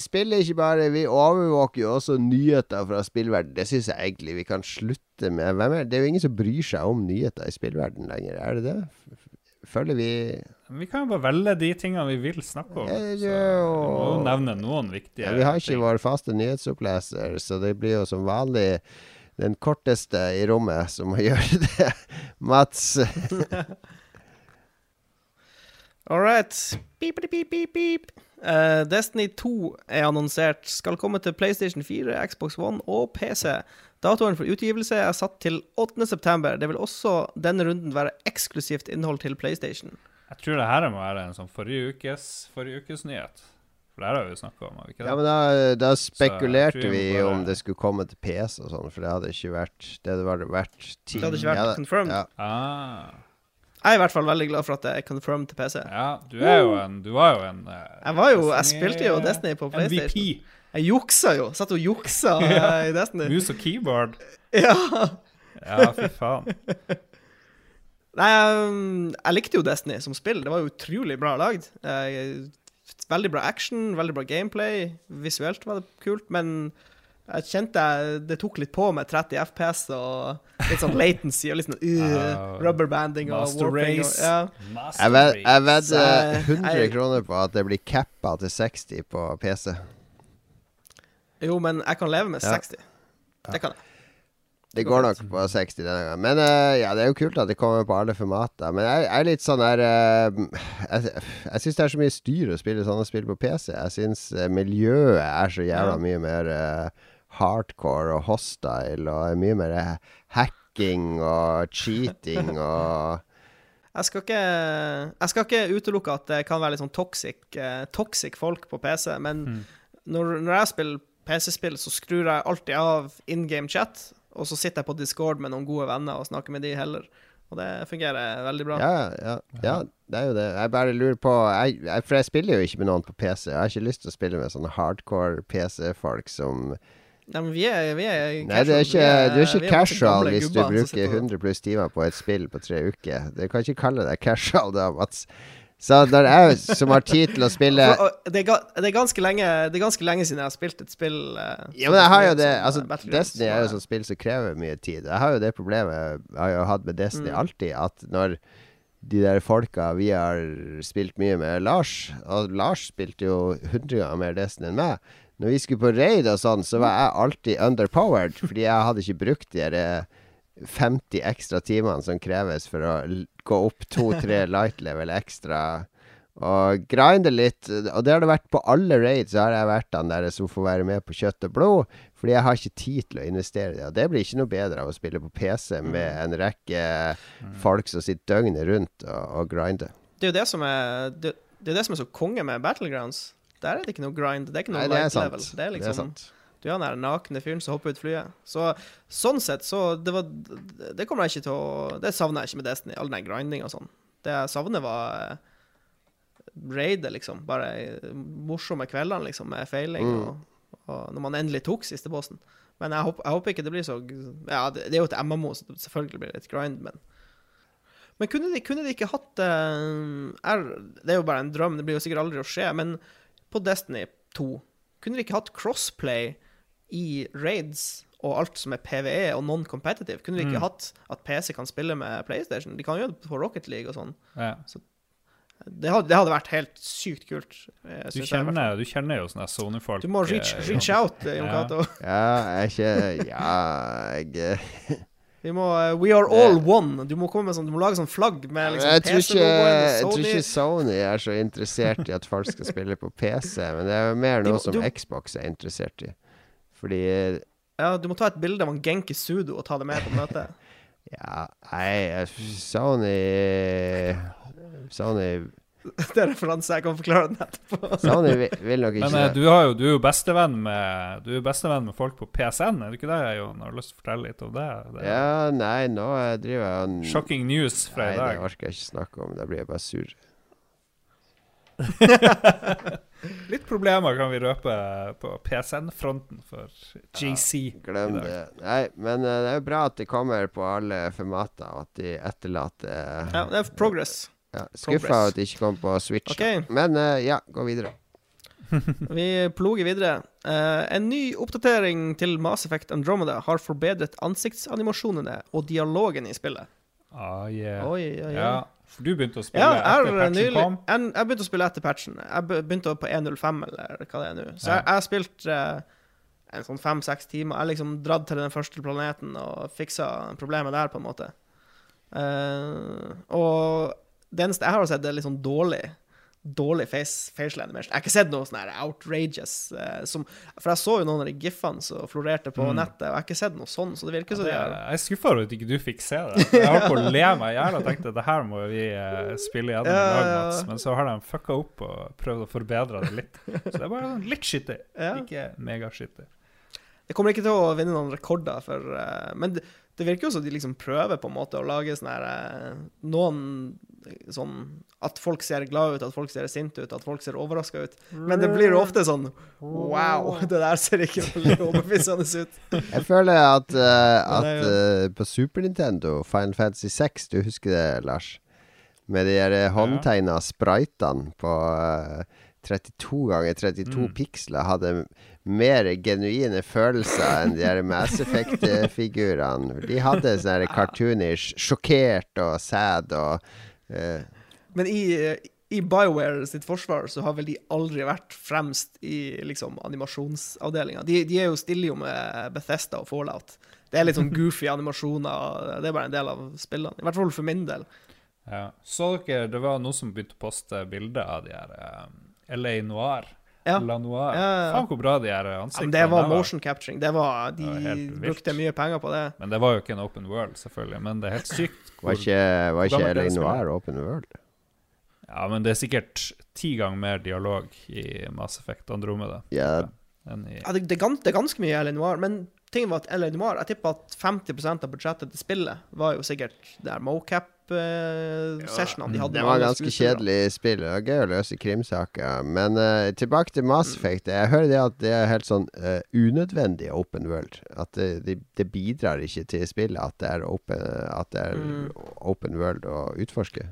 Vi spiller ikke bare, vi overvåker jo også nyheter fra spillverden. Det syns jeg egentlig vi kan slutte med. Hvem er, det er jo ingen som bryr seg om nyheter i spillverden lenger, er det det? Føler vi Vi kan jo bare velge de tingene vi vil snakke om. Ja, Så vi må jo nevne noen viktige ja, Vi har ikke ting. vår faste nyhetsoppleser, så det blir jo som vanlig den korteste i rommet som må gjøre det. Mats. All right. Beep, beep, beep, beep. Eh, Destiny 2 er annonsert. Skal komme til PlayStation 4, Xbox One og PC. Datoen for utgivelse er satt til 8.9. Det vil også denne runden være eksklusivt innhold til PlayStation. Jeg tror det her må være en sånn forrige ukes, forrige ukes nyhet. For det her har vi jo snakka om, har vi ikke det? Ja, men da, da spekulerte vi bare- om det skulle komme til PC og sånn, for det hadde ikke vært Det hadde vært, vært ti- Det hadde ikke vært ja, confirmed. Ja. Ah, Jeg er i hvert fall veldig glad for at det er confirmed til PC. ja, du er jo en Du var jo en uh, Jeg var jo, jeg spilte jo Destiny på PlayStation. MVP. Jeg juksa jo. Satt og juksa Ja. eh, i Destiny. Mus og keyboard. Ja. Ja, fy faen. Nei, um, jeg likte jo Destiny som spill. Det var jo utrolig bra lagd. Uh, veldig bra action, veldig bra gameplay. Visuelt var det kult, men jeg kjente jeg, det tok litt på med 30 FPS og litt sånn latency og litt sånn uh, rubberbanding og Master warping. Race. Og, ja. Master Jeg, ved, Race. jeg vedder 100 jeg- kroner på at det blir cappa til 60 på PC. Jo, men jeg kan leve med Ja. 60. Det kan jeg. Det går nok på 60 denne gangen. Men uh, ja, det er jo kult at det kommer på alle formater. Men jeg, jeg er litt sånn der uh, Jeg, jeg syns det er så mye styr å spille sånne spill på PC. Jeg syns eh, miljøet er så jævla mye mer eh, hardcore og hostile, og er mye mer hacking og cheating og Jeg skal ikke, jeg skal ikke utelukke at det kan være litt sånn toxic, eh, toxic folk på PC, men Mm. når, når jeg spiller PC-spill, så skrur jeg alltid av in game chat, og så sitter jeg på Discord med noen gode venner og snakker med de heller. Og det fungerer veldig bra. Ja, ja, ja, det er jo det. Jeg bare lurer på jeg, jeg, For jeg spiller jo ikke med noen på PC. Jeg har ikke lyst til å spille med sånne hardcore PC-folk som Nei, men vi er, vi er Nei, det er ikke, er, du er ikke casual hvis du bruker 100 pluss timer på et spill på tre uker. Du kan ikke kalle deg casual da, Mats. Så når jeg som har tid til å spille det, er, det, er ganske lenge, det er ganske lenge siden jeg har spilt et spill eh, Ja, men jeg har jo det Altså, Destiny er jo et sånt spill som krever mye tid. Jeg har jo det problemet jeg har jo hatt med Destiny Mm. alltid, at når de der folka vi har spilt mye med Lars Og Lars spilte jo 100 ganger mer Destiny enn meg. Når vi skulle på raid og sånn, så var jeg alltid underpowered, fordi jeg hadde ikke brukt de der eh, 50 ekstra timene som kreves for å gå opp to-tre light level ekstra. Og grinde litt. Og det har det vært på alle raids. Så har jeg vært han der som får være med på kjøtt og blod. Fordi jeg har ikke tid til å investere i det. Og det blir ikke noe bedre av å spille på PC med en rekke folk som sitter døgnet rundt og, og grinder. Det er jo det som er det, det er det som er så konge med Battlegrounds. Der er det ikke noe grind. Det er ikke noe Nei, det er light sant. level. Det er Det liksom er sant. Du er den der nakne fyren som hopper ut flyet. Så sånn sett, så det var Det kommer jeg ikke til å Det savner jeg ikke med Destiny. All den grinding og sånn. Det jeg savner, var eh, raidet, liksom. Bare eh, morsomme kveldene, liksom, med feiling. Mm. Og, og når man endelig tok siste bossen. Men jeg håper, jeg håper ikke det blir så Ja, det, det er jo et MMO, så det selvfølgelig blir det litt grind, men men kunne de, kunne de ikke hatt uh, er, Det er jo bare en drøm, det blir jo sikkert aldri å skje, men på Destiny 2 Kunne de ikke hatt crossplay i raids og alt som er PVE og non-competitive? Kunne de ikke Mm. hatt at PC kan spille med PlayStation? De kan gjøre det på Rocket League og sånn. Ja. Det hadde, det hadde vært helt sykt kult. eh, Du, kjenner, du kjenner jo sånne Sony-folk. Du må reach, eh, reach out, eh, Jon Ja. Cato. Ja, jeg er ikke Ja, jeg Vi må uh, We are all one. Du må sånn Du må lage sånn flagg med liksom jeg, tror ikke, jeg tror ikke Sony er så interessert i at folk skal spille på PC, men det er mer noe må- som du- Xbox er interessert i. Fordi Ja, du må ta et bilde av en Genki Sudo og ta det med på møtet. Ja, nei jeg- Sony Sony Det er referanse jeg kan forklare den etterpå. Sony vil, nok ikke Men eh, du, har jo, du er jo bestevenn med Du er bestevenn med folk på PSN, er du ikke det, Jon? Har du lyst til å fortelle litt om det? det Ja, nei, nå driver jeg en... Shocking news fra Nei, i det orker jeg ikke snakke om. Da blir jeg bare sur. Litt problemer kan vi røpe på PSN-fronten for JC. Glem det. Nei, men eh, det er jo bra at det kommer på alle formater, og at de etterlater Ja, det er progress. Ja, Skuffa at det ikke kom på Switch. Okay. Men uh, ja, gå videre. Vi ploger videre. Uh, en ny oppdatering til Mass Effect Andromeda har forbedret ansiktsanimasjonene og dialogen i spillet. Ah, yeah. Oi, ja, ja. Ja, for du begynte å spille Ja, jeg etter patchen nylig kom. jeg, jeg begynte å spille etter patchen. Jeg begynte på 1.05, eller hva det er nå. Så Ja. jeg, jeg har spilt eh, en sånn fem-seks timer. Jeg liksom dratt til den første planeten og fiksa problemet der, på en måte. Uh, og eneste jeg har sett, er litt sånn dårlig Dårlig face, facial animation. Jeg har ikke sett noe sånn outrageous eh, som, For jeg så jo noen av de gifene som florerte på Mm. nettet, og jeg har ikke sett noe sånn, så det virker ja, Det, de jeg er skuffa over at ikke du fikk se det. Jeg holdt på å le meg i hjel og tenkte det her må vi eh, spille gjennom i Ja, ja, ja. Mats. Men så har de fucka opp og prøvd å forbedre det litt. Så det er bare sånn litt skittig, Ja. ikke megaskittig. Det kommer ikke til å vinne noen rekorder, for, eh, men det, det virker jo som de liksom prøver på en måte å lage sånn her eh, Noen eh, sånn At folk ser glad ut, at folk ser sinte ut, at folk ser overraska ut. Men det blir jo ofte sånn Wow, det der ser ikke veldig overbevisende ut. Jeg føler at, uh, at eh, på Super Nintendo, Final Fantasy 6, du husker det, Lars? Med de der håndtegna spritene på uh, 32 ganger 32 Mm. piksler hadde mer genuine følelser enn de der Mass Effect-figurene. De hadde sånn her cartoonish, sjokkert og sad og uh. Men i, i BioWare sitt forsvar så har vel de aldri vært fremst i liksom animasjonsavdelinga. De, de er jo stille jo med Bethesda og Fallout. Det er litt sånn goofy animasjoner. Det er bare en del av spillene. I hvert fall for min del. Ja. Så dere, det var noen som begynte å poste bilder av de her um, LA Noir. Ja. La Noir. Ja, ja. Faen hvor bra de her ansiktene men det var der motion capturing. Det var, de Det var brukte mye penger på det. Men det var jo ikke en open world, selvfølgelig. Men det er helt sykt. Var ikke, var ikke LA? Noir Open World? Ja, men det er sikkert ti ganger mer dialog i Mass Effect Andromeda Ja, i Ja, det, det, er det er ganske mye LA Noir, men tingen var at LA Noir Jeg tipper at 50% av budsjettet til spillet var jo sikkert det der mocap-sessionene de hadde. Det var ganske kjedelig spill. Det var gøy å løse krimsaker. Men uh, tilbake til Mass Effect. Jeg hører det at det er helt sånn uh, unødvendig open world. At det, det, det bidrar ikke til spillet at det er open, at det er Mm. open world å utforske.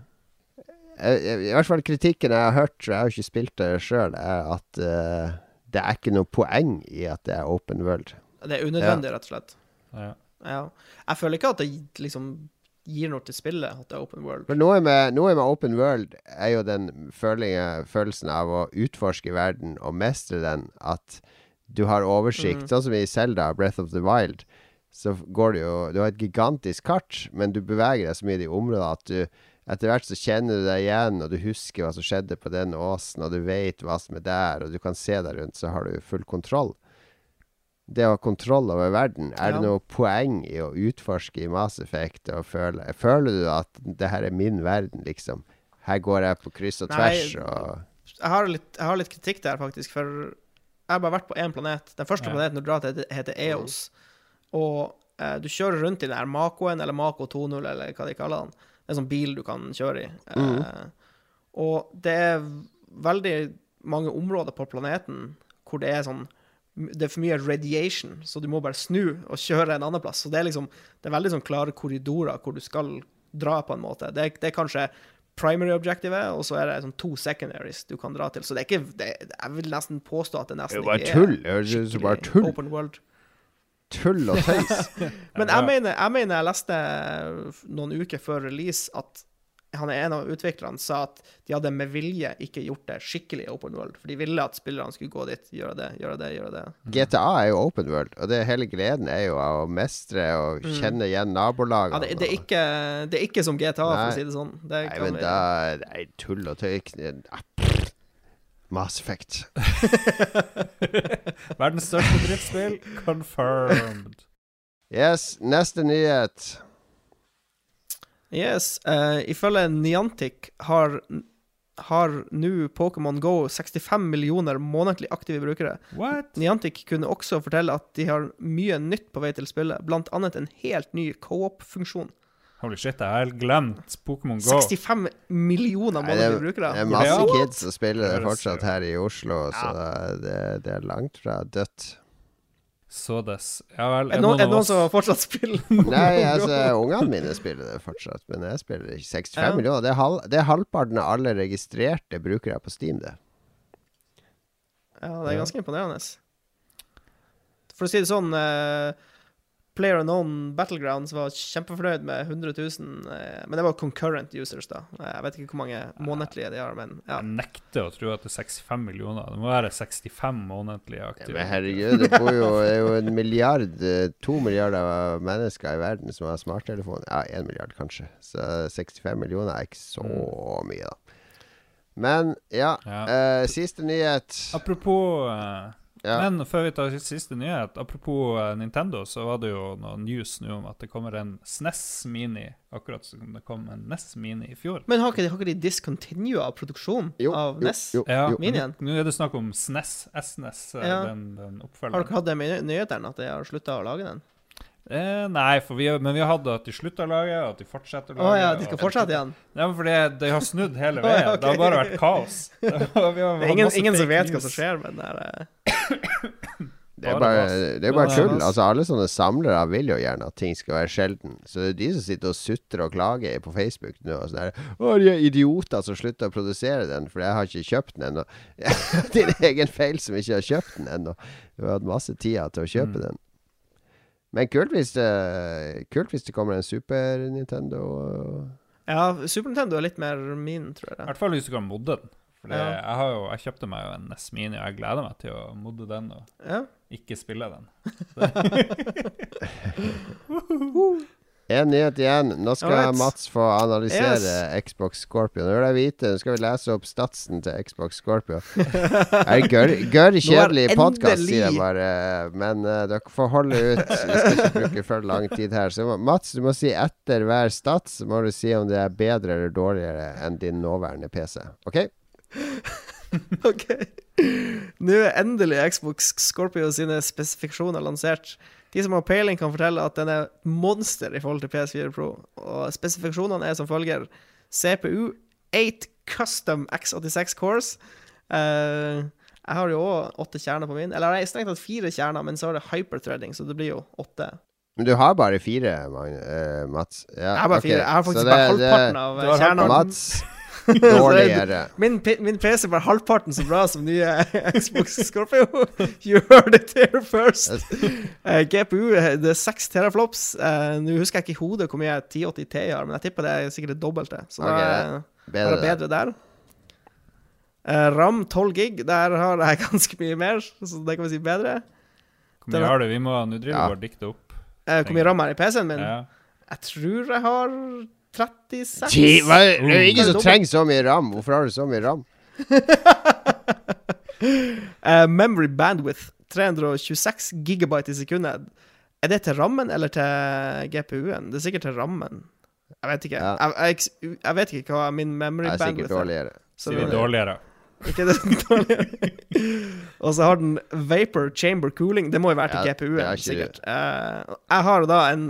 Jeg, I hvert fall kritikken jeg har hørt, jeg har jo ikke spilt det sjøl, er at uh, det er ikke noe poeng i at det er open world. Det er unødvendig, rett og slett. ja. Ja. Jeg føler ikke at det liksom gir noe til spillet at det er open world. For noe med, noe med open world er jo den følelsen av å utforske verden og mestre den. At du har oversikt. Mm. Sånn som i Zelda, Breath of the Wild. Så går det jo Du har et gigantisk kart, men du beveger deg så mye i de områdene at du etter hvert så kjenner du deg igjen, og du husker hva som skjedde på den åsen, og du vet hva som er der, og du kan se deg rundt, så har du full kontroll. Det å ha kontroll over verden, er det Ja. noe poeng i å utforske i Mass Effect og føle Føler du at det her er min verden, liksom? Her går jeg på kryss og Nei, tvers og Jeg har litt, jeg har litt kritikk der, faktisk, for jeg har bare vært på én planet. Den første Ja. planeten du drar til, heter- heter Eos. Og eh, du kjører rundt i den her Makoen, eller Mako 2.0, eller hva de kaller den. Det er en sånn bil du kan kjøre i. Mm. Eh, og det er veldig mange områder på planeten hvor det er sånn det er for mye radiation, så du må bare snu og kjøre en annen plass. Så det er liksom Det er veldig sånn klare korridorer hvor du skal dra, på en måte. Det er, det er kanskje primary objectivet, og så er det sånn to secondaries du kan dra til. Så det er ikke det, Jeg vil nesten påstå at det nesten Det er ikke tull. Det høres bare tull. Open world. Tull og tøys. Men jeg mener, jeg mener jeg leste noen uker før release at han er en av utviklerne sa at de hadde med vilje ikke gjort det skikkelig i open world. For de ville at spillerne skulle gå dit, gjøre det, gjøre det, gjøre det. GTA er jo open world, og det hele gleden er jo av å mestre og kjenne igjen nabolagene. Ja, det, det, er ikke, det er ikke som GTA, for å si det sånn. Det Nei, men da Nei, tull og tøy. Mass Effect. Verdens største drittspill, confirmed. Yes, neste nyhet. Yes. Uh, ifølge Niantic har har nå Pokémon Go 65 millioner månedlig aktive brukere. What? Niantic kunne også fortelle at de har mye nytt på vei til spillet, annet en helt ny co-op-funksjon. Holy shit, jeg har helt glemt Pokémon Go. 65 millioner Nei, det, månedlige brukere! det er masse kids som spiller det fortsatt her i Oslo, så det, det er langt fra dødt. Så des. Ja vel. Er det noen, er noen som fortsatt spiller? Nei, altså, ungene mine spiller det fortsatt, men jeg spiller ikke. 65 Ja. millioner. Det er, halv, det er halvparten av alle registrerte brukere på Steam, det. Ja, det er Ja. ganske imponerende. For å si det sånn eh, Player Unknown Battlegrounds var kjempefornøyd med 100 000 eh, Men det var concurrent users, da. Eh, Jeg vet ikke hvor mange månedlige de har, men ja. Jeg nekter å tro at det er 65 millioner. Det må være 65 månedlige Ja, men herregud, det bor jo, det er jo en milliard, eh, to milliarder mennesker i verden som har smarttelefon. Ja, én milliard kanskje. Så 65 millioner er ikke så mye, da. Men ja, Ja. eh, siste nyhet. Apropos eh, Ja. Men før vi tar siste nyhet, apropos eh, Nintendo, så var det jo noe news nå om at det kommer en SNES Mini, akkurat som det kom en NES Mini i fjor. Men har ikke de, har ikke de discontinua produksjonen av jo, NES? jo, Ja. Minien? Nå er det snakk om SNES, SNES, eh, Ja. den, den Har dere hatt det med nyhetene, at de har slutta å lage den? Eh, nei, for vi, men vi har hatt at de slutter å lage, og at de fortsetter å Å Oh, ja, de skal fortsette igjen? Ja, men for det, de har snudd hele Å, ja, veien. Det har bare vært kaos. Vi har Det er ingen, ingen som vet hva som skjer med den der eh, Det er Bare det er bare tull. Altså Alle sånne samlere vil jo gjerne at ting skal være sjelden. Så det er de som sitter og sutrer og klager på Facebook nå. Og sånn der, Å, de er idioter som slutter å produsere den, for jeg har ikke kjøpt den ennå. Din egen feil som ikke har kjøpt den ennå. Du har hatt masse tida til å kjøpe Mm. den. Men kult hvis, det, kult hvis det kommer en Super Nintendo. Ja, Super Nintendo er litt mer min, tror jeg. I hvert fall hvis du kan modde den. For det, Ja. jeg, har jo, jeg kjøpte meg jo en NES Mini, og jeg gleder meg til å modde den og Ja. ikke spille den. En nyhet igjen. Nå skal right. Mats få analysere Xbox Scorpio. Nå vil jeg vite, nå skal vi lese opp statsen til Xbox Scorpio. Er gørr gør kjedelig podkast, sier jeg bare. Men uh, dere får holde ut. Vi skal ikke bruke for lang tid her. Så Mats, du må si etter hver stats må du si om det er bedre eller dårligere enn din nåværende PC. OK? OK. Nå er endelig Xbox Scorpio sine spesifikasjoner lansert. De som har peiling, kan fortelle at den er monster i forhold til PS4 Pro. Og spesifikasjonene er som følger CPU 8 Custom X86 Cores. Uh, jeg har jo òg åtte kjerner på min. Eller jeg har strengt tatt fire kjerner, men så er det hyperthreading, så det blir jo åtte. Men du har bare fire, eh, Mats. Ja, Jeg har bare okay. fire. Jeg har faktisk det- bare halvparten det- av har kjernene. Mats, dårligere. Min, min PC er bare halvparten så bra som nye Xbox Scorpio. You heard it here first. Uh, GPU eh, det er 6 teraflops. Uh, Nå husker jeg ikke i hodet hvor mye 1080 Ti har, men jeg tipper det er sikkert det dobbelte. Så okay, da er er Bedre. det bedre der. Eh, RAM 12 gig, der har jeg ganske mye mer, så det kan vi si bedre. Hvor mye har du? Vi må nå drive Ja. bare dikte opp. Eh, hvor mye RAM er i PC-en min? Ja. Jeg tror jeg har 36. Ti, hva? Det er Oh. ingen som trenger så mye ram. Hvorfor har du så mye ram? Eh, memory bandwidth 326 gigabyte i sekundet. Er det til rammen eller til GPU-en? Det er sikkert til rammen. Jeg vet ikke. Ja. Jeg, jeg, jeg vet ikke hva min memory Det er sikkert bandwidth er. dårligere. Så Det er det- dårligere. Ikke det. Og så har den vapor chamber cooling. Det må jo være til Ja, GPU-en, sikkert. Uh, jeg har da en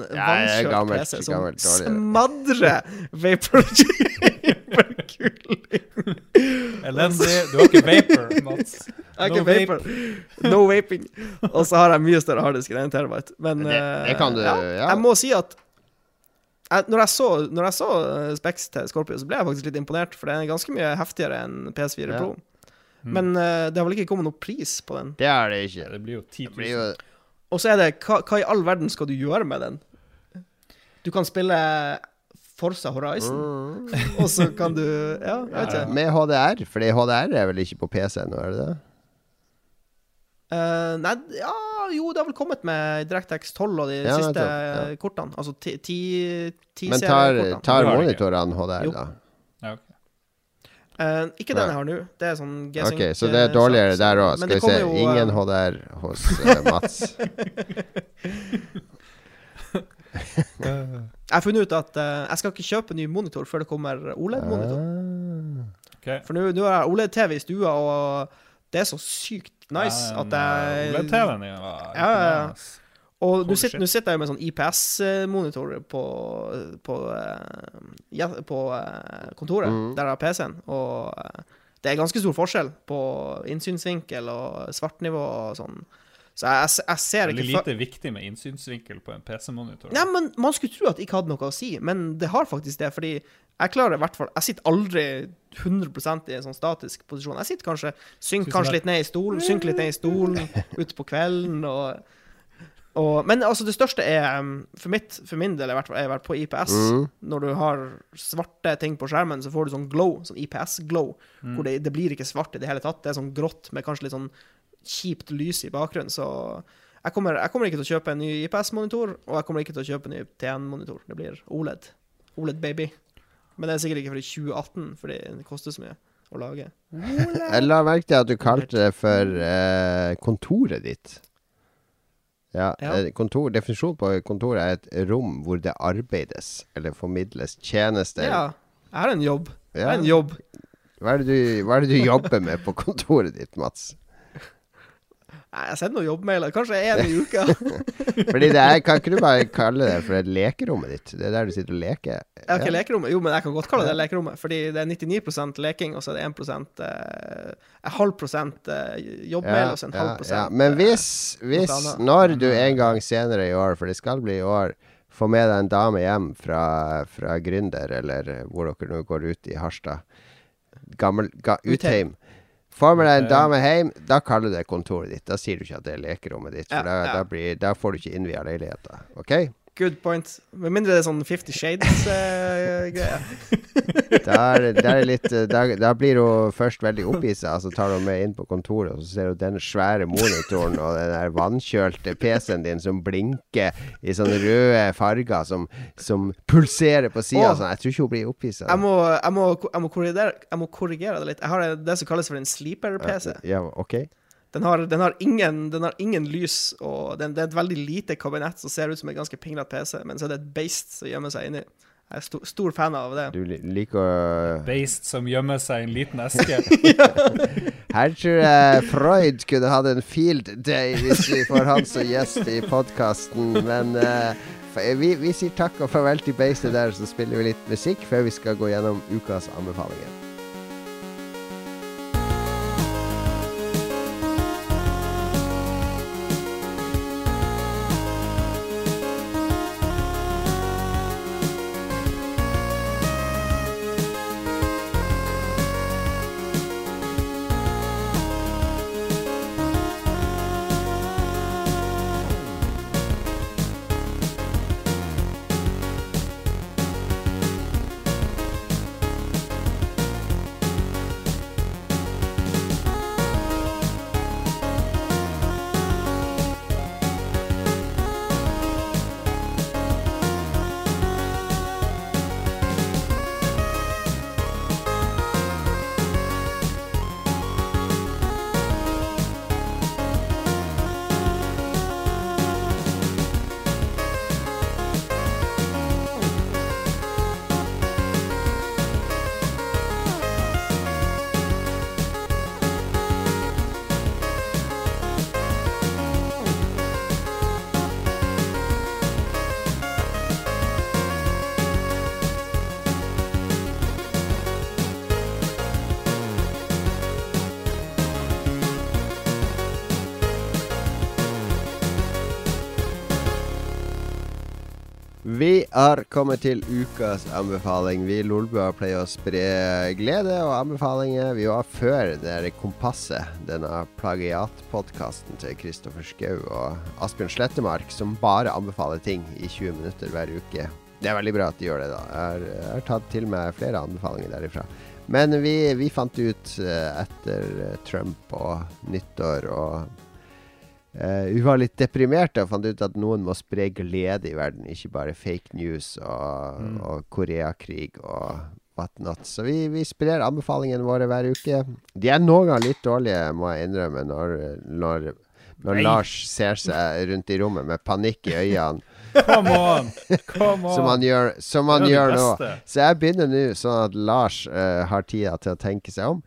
gammelt, PC som gammelt, smadrer vapor chamber cooling. Elendig. Du har ikke vapor, Mats. Jeg har No ikke vapor. No vaping. Og så har jeg mye større harddisk enn 1 terabyte. Men Det- det eh, kan du- ja. Jeg må si at jeg, når, jeg så, når jeg så eh, specs til Scorpio, så ble jeg faktisk litt imponert, for den er ganske mye heftigere enn PS4 Ja. Pro. Men uh, det har vel ikke kommet noe pris på den. Det er det ikke. Det blir jo 10 000. jo Og så er det hva, hva i all verden skal du gjøre med den? Du kan spille Forza Horizon, Mm. og så kan du Ja, jeg vet ikke. Med HDR, fordi HDR er vel ikke på PC nå, er det det? Uh, nei, ja, jo, det har vel kommet med DirectX 12 og de Ja, siste ja. kortene. Altså ti, ti, ti Men tar, tar monitorene HDR, Jo. da? Ja, okay. Uh, ikke den jeg har nå. Det er sånn G-Sync. Ok, så det er dårligere eh, der òg. Skal vi se. jo, uh... Ingen HDR hos uh, Mats. Jeg har funnet ut at jeg skal ikke kjøpe ny monitor før det kommer OLED-monitor. Ah. Okay. For nå har jeg OLED-TV i stua, og det er så sykt nice Ja, at eh, jeg din var Ja, ja, ja. Og nå sitter, nå sitter jeg jo med sånn IPS-monitor på, på, eh, ja, på eh, kontoret, mm. der jeg har PC-en. Og eh, det er ganske stor forskjell på innsynsvinkel og svartnivå og sånn. Så jeg, jeg, ser ikke ikke er lite viktig med innsynsvinkel på en PC-monitor. Nei, men Man skulle tro at det ikke hadde noe å si, men det har faktisk det. Fordi jeg klarer i hvert fall Jeg sitter aldri 100% i en sånn statisk posisjon. Jeg sitter kanskje Synker kanskje litt ned i stolen, synker litt ned i stolen ute på kvelden og, og Men altså, det største er um, For, mitt, for min del i hvert fall, er vært på IPS. Mm. Når du har svarte ting på skjermen, så får du sånn glow, sånn IPS-glow. Hvor det, det blir ikke svart i det hele tatt. Det er sånn grått med kanskje litt sånn kjipt lys i bakgrunnen. Så jeg kommer, jeg kommer ikke til å kjøpe en ny IPS-monitor, og jeg kommer ikke til å kjøpe en ny TN-monitor. Det blir OLED. OLED baby. Men det er sikkert ikke fra 2018, fordi det koster så mye å lage. Jeg la merke til at du kalte det for eh, kontoret ditt. Ja, Ja. eh, kontor, Definisjonen på kontor er et rom hvor det arbeides eller formidles tjenester. Ja, jeg har en jobb. Jeg har en jobb. Hva, er det du, hva er det du jobber med på kontoret ditt, Mats? Nei, Jeg sender noen jobbmailer. Kanskje én i uka. Fordi det er, Kan ikke du bare kalle det for et lekerommet ditt? Det er der du sitter og leker? Ja, ikke lekerommet. Jo, men jeg kan godt kalle det lekerommet. Fordi det er 99 leking, og så er det 1 eh, en halv prosent eh, jobbmail, og så en halv prosent ja. Men eh, hvis, hvis når du en gang senere i år, for det skal bli i år, får med deg en dame hjem fra, fra Gründer, eller hvor dere nå går ut i Harstad Gammel, ga, Utheim. Får en dame hjem, da kaller du det kontoret ditt. Da sier du ikke at det er lekerommet ditt, for Ja, da, ja. Da, blir, da får du ikke innvia leiligheta. OK? Good point. Med mindre det er sånn Fifty Shades-greie. Litt, eh, da, blir hun først veldig opphissa, så tar hun med inn på kontoret, og så ser hun den svære monitoren og den der vannkjølte PC-en din som blinker i sånne røde farger som, som pulserer på sida. Sånn. Jeg tror ikke hun blir opphissa. jeg, må, jeg, må, jeg, må korrigere, jeg må korrigere det litt. Jeg har det som kalles for en sleeper-PC. Ja, OK. Den har, den, har ingen, den har ingen lys, og den, det er et veldig lite kabinett som ser ut som en ganske pinglete PC, men så er det et beist som gjemmer seg inni. Jeg er stor, stor fan av det. Du liker Beist som gjemmer seg i en liten eske. Her tror jeg Freud kunne hatt en field day hvis vi får han som gjest i podkasten, men uh, vi, vi sier takk og farvel til beistet der, så spiller vi litt musikk før vi skal gå gjennom ukas anbefalinger. Vi har kommet til ukas anbefaling. Vi i Lolbua pleier å spre glede og anbefalinger. Vi var før det der Kompasset, denne plagiatpodkasten til Kristoffer Schou og Asbjørn Slettemark, som bare anbefaler ting i 20 minutter hver uke. Det er veldig bra at de gjør det, da. Jeg har, jeg har tatt til meg flere anbefalinger derifra. Men vi, vi fant ut eh, etter Trump og nyttår og Eh, vi var litt deprimerte og fant ut at noen må spre glede i verden, ikke bare fake news og, Mm. og Koreakrig og whatnot. Så vi, vi sprer anbefalingene våre hver uke. De er noen ganger litt dårlige, må jeg innrømme, når, når, når Lars ser seg rundt i rommet med panikk i øynene, Come on! Come on! som han gjør, som han gjør nå. Så jeg begynner nå, sånn at Lars uh, har tida til å tenke seg om.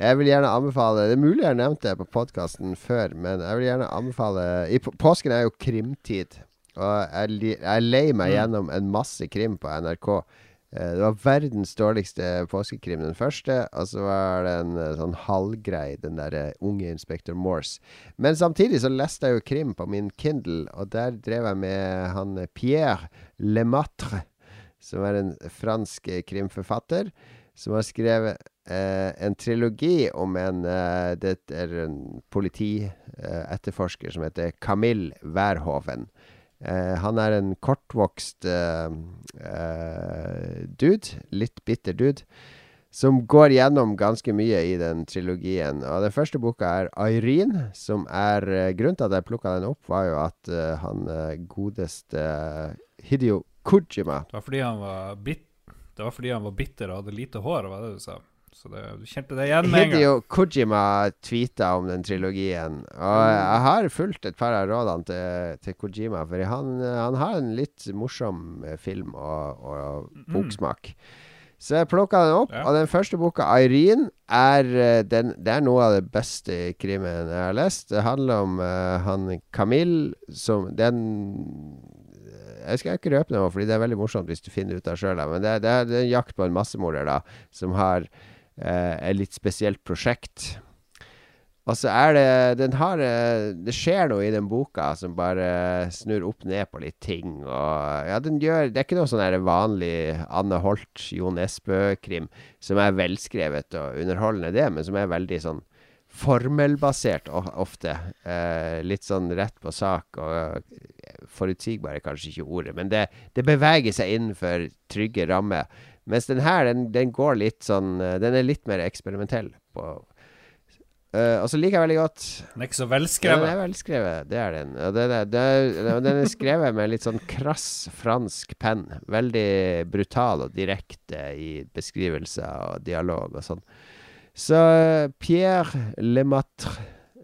Jeg vil gjerne anbefale Det er mulig jeg har nevnt det på podkasten før, men jeg vil gjerne anbefale i, på- Påsken er jo krimtid. Og jeg, jeg lei meg Mm. gjennom en masse krim på NRK. Eh, Det var verdens dårligste påskekrim, den første. Og så var det en sånn halvgrei, den derre unge inspektør Morse. Men samtidig så leste jeg jo krim på min Kindle, og der drev jeg med han eh, Pierre Lematre, som er en fransk eh, krimforfatter, som har skrevet eh, en trilogi om en eh, Det er en politietterforsker som heter Camille Wærhoven. Eh, han er en kortvokst eh, eh, dude. Litt bitter dude. Som går gjennom ganske mye i den trilogien. Og den første boka er Irene, som er eh, Grunnen til at jeg plukka den opp, var jo at eh, han eh, godeste eh, Hidio Kojima Det var fordi han var bit Det var fordi han var bitter og hadde lite hår, var det du sa? Så det, du kjente det igjen med en gang. Hidio Kojima tweeta om den trilogien. Og jeg har fulgt et par av rådene til, til Kojima, for han, han har en litt morsom eh, film- og, og boksmak. Så jeg plukka den opp, Ja. og den første boka, 'Irene', er, eh, den, det er noe av det beste krimen jeg har lest. Det handler om uh, han Camille som Den Jeg skal ikke røpe noe, Fordi det er veldig morsomt hvis du finner ut av sjøl. Men det, det, er- det er en jakt på en massemorder da som har et litt spesielt prosjekt. Og så er det Den har eh, Det skjer noe i den boka som bare snur opp ned på litt ting. Og ja, den gjør Det er ikke noe sånn vanlig Anne Holt, Jon Esbø-krim som er velskrevet og underholdende, det, men som er veldig sånn formelbasert ofte. Eh, litt sånn rett på sak og forutsigbare, er kanskje ikke ordet, men det, det beveger seg innenfor trygge rammer. Mens den her, den, den går litt sånn eh, Den er litt mer eksperimentell. På, uh, og så liker jeg veldig godt Den er ikke så velskrevet? den er velskrevet, det er den. Og den, er, den er skrevet med litt sånn krass fransk penn. Veldig brutal og direkte i beskrivelser og dialog og sånn. Så eh, Pierre Lemaitre,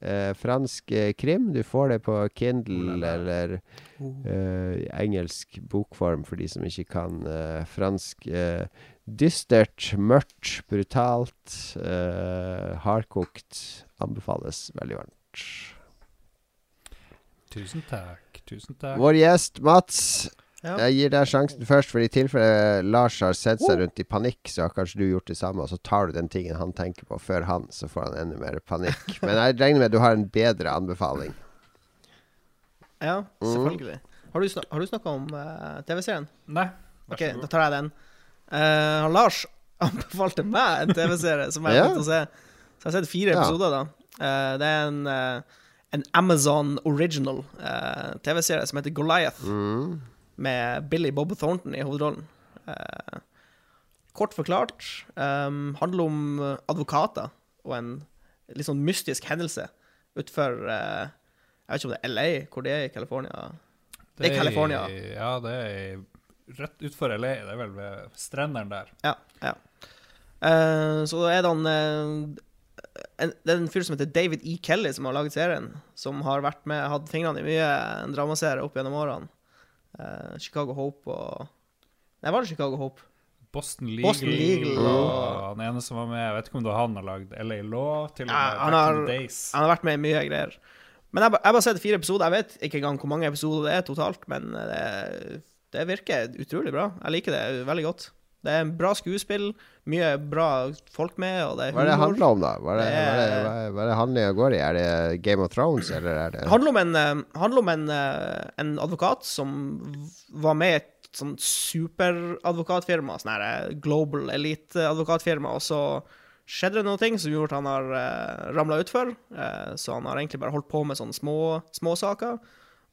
eh, fransk eh, krim. Du får det på Kindle Oh eller eh, engelsk bokform for de som ikke kan eh, fransk. Eh, dystert, mørkt, brutalt, eh, hardkokt. Anbefales veldig varmt. Tusen takk. Tusen takk. Vår gjest Mats, Ja. jeg gir deg sjansen først. For i tilfelle Lars har sett seg rundt i panikk, så har kanskje du gjort det samme. Og så tar du den tingen han tenker på før han, så får han enda mer panikk. Men jeg regner med at du har en bedre anbefaling. Ja, Mm. selvfølgelig. Har du, snak har du snakka om uh, TV-serien? Nei, Ok, da tar jeg den. Uh, Lars anbefalte meg en TV-serie som jeg har Ja. begynt å se. Så jeg har sett fire Ja. episoder, da. Uh, det er en, eh, en Amazon original eh, TV-serie som heter Goliath, Mm. Med Billy Bob Thornton i hovedrollen. Eh, kort forklart um, handler om advokater og en litt sånn mystisk hendelse utenfor eh, Jeg vet ikke om det er LA, hvor det er i California. Det er California. Ja, det er i- rett utfor LA. Det er vel ved strendene der. Ja, ja. Eh, så er det han en, Det er en fyr som heter David E. Kelly, som har laget serien. Som har vært med, hatt fingrene i mye en dramaserie opp gjennom årene. Eh, Chicago Hope og Nei, var det Chicago Hope? Boston Legal, Boston Legal Oh. han ene som var med Jeg vet ikke om det var han har lagd LA Law, til og med. Ja, han har- Days. Han har vært med i mye greier. Men jeg, har bare sett fire episoder. Jeg vet ikke engang hvor mange episoder det er totalt, men det, det virker utrolig bra. Jeg liker det veldig godt. Det er en bra skuespill, mye bra folk med, og det er Hva er det handler om, da? Hva er det, Det hva er det, hva er, det handlinga går i? Er det Game of Thrones, eller er det handler om en, eh, handler om en, eh, en advokat som var med i et sånn superadvokatfirma, sånn her eh, global elite-advokatfirma, og så skjedde det noen ting som gjorde at han har uh, ramla utfor. så han har egentlig bare holdt på med sånne små småsaker.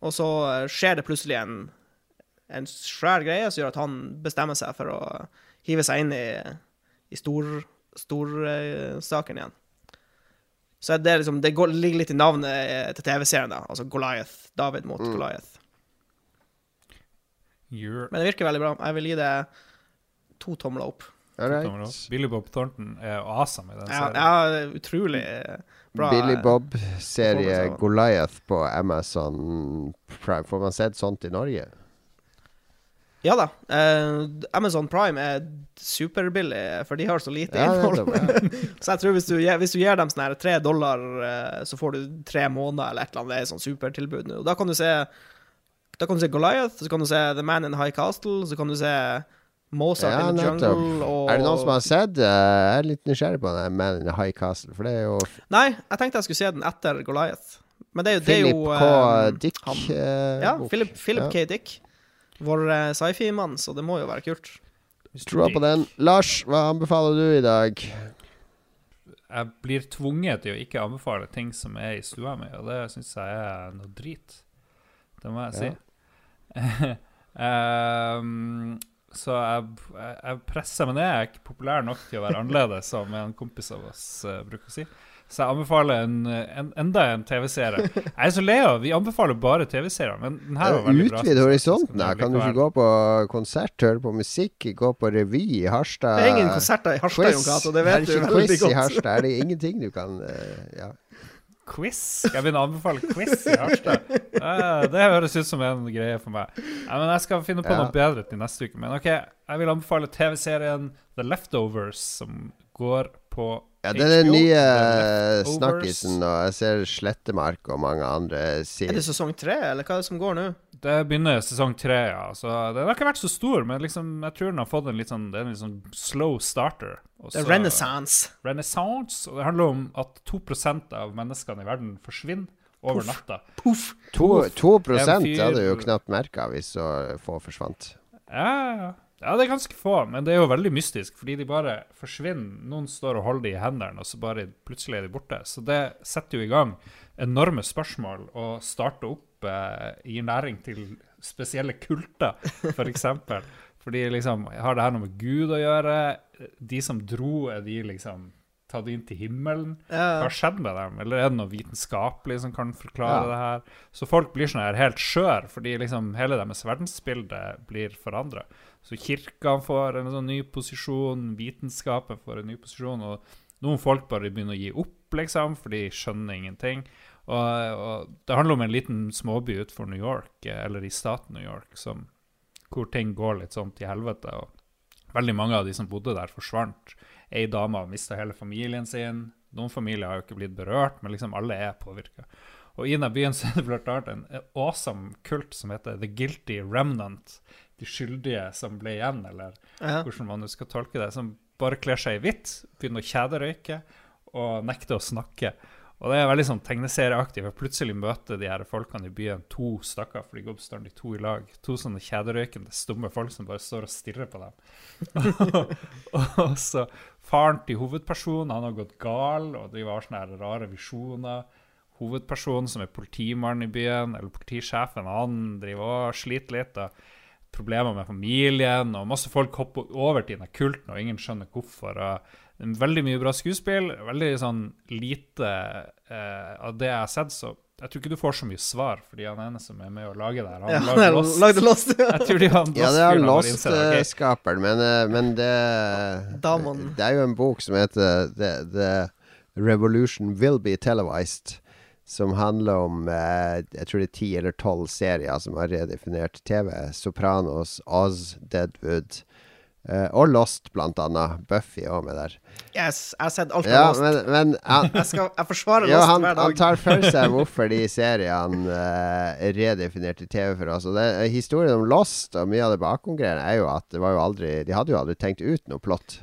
Og så skjer det plutselig en, en svær greie som gjør at han bestemmer seg for å hive seg inn i, i stor, uh, saken igjen. Så det, er liksom, det går, ligger litt i navnet eh, til TV-serien, da. Altså Goliath. David mot Mm. Goliath. You're Men det virker veldig bra. Jeg vil gi det to tomler opp. Right. Tommer opp. Billy Bob Thornton er awesome i den Ja, serien. ja utrolig eh, bra. Billy Bob-serie. Goliath på Amazon Prime. Får man sett sånt i Norge? Ja da. eh, Amazon Prime er superbillig, for de har så lite Ja, innhold. så jeg tror hvis du, hvis du gir dem sånn her tre dollar, eh, så får du tre måneder eller et eller annet. Det er sånn supertilbud nå. Da kan du se Da kan du se Goliath, så kan du se The Man in the High Castle, så kan du se Mozart Ja, in the. Jungle og Er det noen som har sett? eh, jeg er litt nysgjerrig på den Man in the High Castle, for det er jo Nei, jeg tenkte jeg skulle se den etter Goliath. Men det er jo, det er Philip jo K. Dick. han- Ja. Philip, Philip Ja. K. Dick. Vår eh, sci-fi-mann, så det må jo være kult. Tror på den. Lars, hva anbefaler du i dag? Jeg blir tvunget til å ikke anbefale ting som er i stua mi, og det syns jeg er noe drit. Det må jeg si. um, så jeg, jeg, jeg presser meg ned. Jeg er ikke populær nok til å være annerledes, som en kompis av oss uh, bruker å si. Så jeg anbefaler en, en, enda en TV-serie. Jeg er så lei av Vi anbefaler bare TV-serier, men den her var veldig bra. Utvid horisonten. da. Kan du ikke gå på konsert, høre på musikk, gå på revy i Harstad? Det er ingen konserter i Harstad, Jon Cato, det vet du veldig godt quiz i. Harstad? Er det ingenting du kan eh, ja. Quiz? Skal jeg begynne å anbefale quiz i Harstad? Eh, det høres ut som en greie for meg. Men Jeg skal finne på Ja. noe bedre til neste uke. Men ok, jeg vil anbefale TV-serien The Leftovers, som går på ja, det er den nye eh, snakkisen, og jeg ser Slettemark og mange andre sier Er det sesong tre, eller hva er det som går nå? Det begynner sesong tre, ja. Så den har ikke vært så stor, men liksom, jeg tror den har fått en litt sånn Det er en litt sånn slow starter. Også, Det er Renaissance. Renaissance. Og det handler om at 2% av menneskene i verden forsvinner over natta. Prosent En fyr- hadde du jo knapt merka hvis så få forsvant. Ja, ja. Ja, det er ganske få, men det er jo veldig mystisk, fordi de bare forsvinner. Noen står og holder de i hendene, og så bare plutselig er de borte. Så det setter jo i gang enorme spørsmål og starter opp eh, gir næring til spesielle kulter, f.eks. For fordi liksom, har det her noe med Gud å gjøre? De som dro, er de liksom tatt inn til himmelen? Hva Ja. har skjedd med dem? Eller er det noe vitenskapelig som kan forklare Ja. det her? Så folk blir sånn her helt skjør, fordi liksom hele deres verdensbilde blir forandra. Så kirka får en sånn ny posisjon, vitenskapen får en ny posisjon, og noen folk bare begynner å gi opp, liksom, for de skjønner ingenting. Og, og det handler om en liten småby utenfor New York, eh, eller i staten New York, som, hvor ting går litt sånn til helvete. og Veldig mange av de som bodde der, forsvant. Ei dame har mista hele familien sin. Noen familier har jo ikke blitt berørt, men liksom alle er påvirka. Og i denne byen så er det blant annet en en awesome kult som heter The Guilty Remnant. De skyldige som ble igjen, eller Ja. hvordan man skal tolke det. Som bare kler seg i hvitt, begynner å kjederøyke og nekter å snakke. Og det er veldig sånn tegneserieaktig, for plutselig møter de her folkene i byen to stakkar, for de går bestandig to i lag. To sånne kjederøykende, stumme folk som bare står og stirrer på dem. og så faren til hovedpersonen, han har gått gal og driver har sånne her rare visjoner. Hovedpersonen, som er politimannen i byen, eller politisjefen, han driver og sliter litt. og Problemer med familien, og masse folk hopper over til denne kulten, og ingen skjønner hvorfor. og Veldig mye bra skuespill. Veldig sånn lite eh, av det jeg har sett, så jeg tror ikke du får så mye svar, fordi han ene som er med å lage det her, han Ja, lagde Lost. lagde Lost. Jeg tror de har Ja, det er Lost-skaperen, bare innser det. Ok, Lost-skaperen, men, eh, men det Damon. Det er jo en bok som heter The, The Revolution Will Be Televised. Som handler om eh, Jeg tror det er ti eller tolv serier som har redefinert TV. Sopranos, Oz, Deadwood eh, og Lost, blant annet. Buffy er med der. Yes, jeg har sett alt av Ja, Lost. men, men han, Jeg, skal, jeg forsvarer ja, Lost han, hver han tar for seg hvorfor de seriene eh, redefinerte TV for oss. Og det, historien om Lost og mye av det bakom-greiene er jo at det var jo aldri De hadde jo aldri tenkt ut noe plott.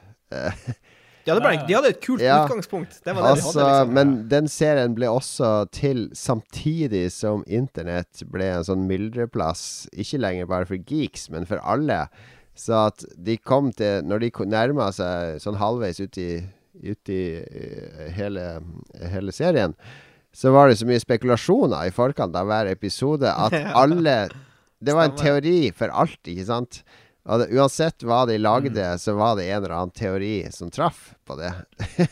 De hadde, de hadde et kult Ja. utgangspunkt. Det var det altså, de hadde. liksom. Men den serien ble også til samtidig som internett ble en sånn myldreplass. Ikke lenger bare for geeks, men for alle. Så at de kom til Når de nærma seg sånn halvveis ut i, ut i eh, hele, hele serien, så var det så mye spekulasjoner i forkant av hver episode at alle Det var en teori for alt, ikke sant? Og det, uansett hva de lagde, Mm. så var det en eller annen teori som traff på det.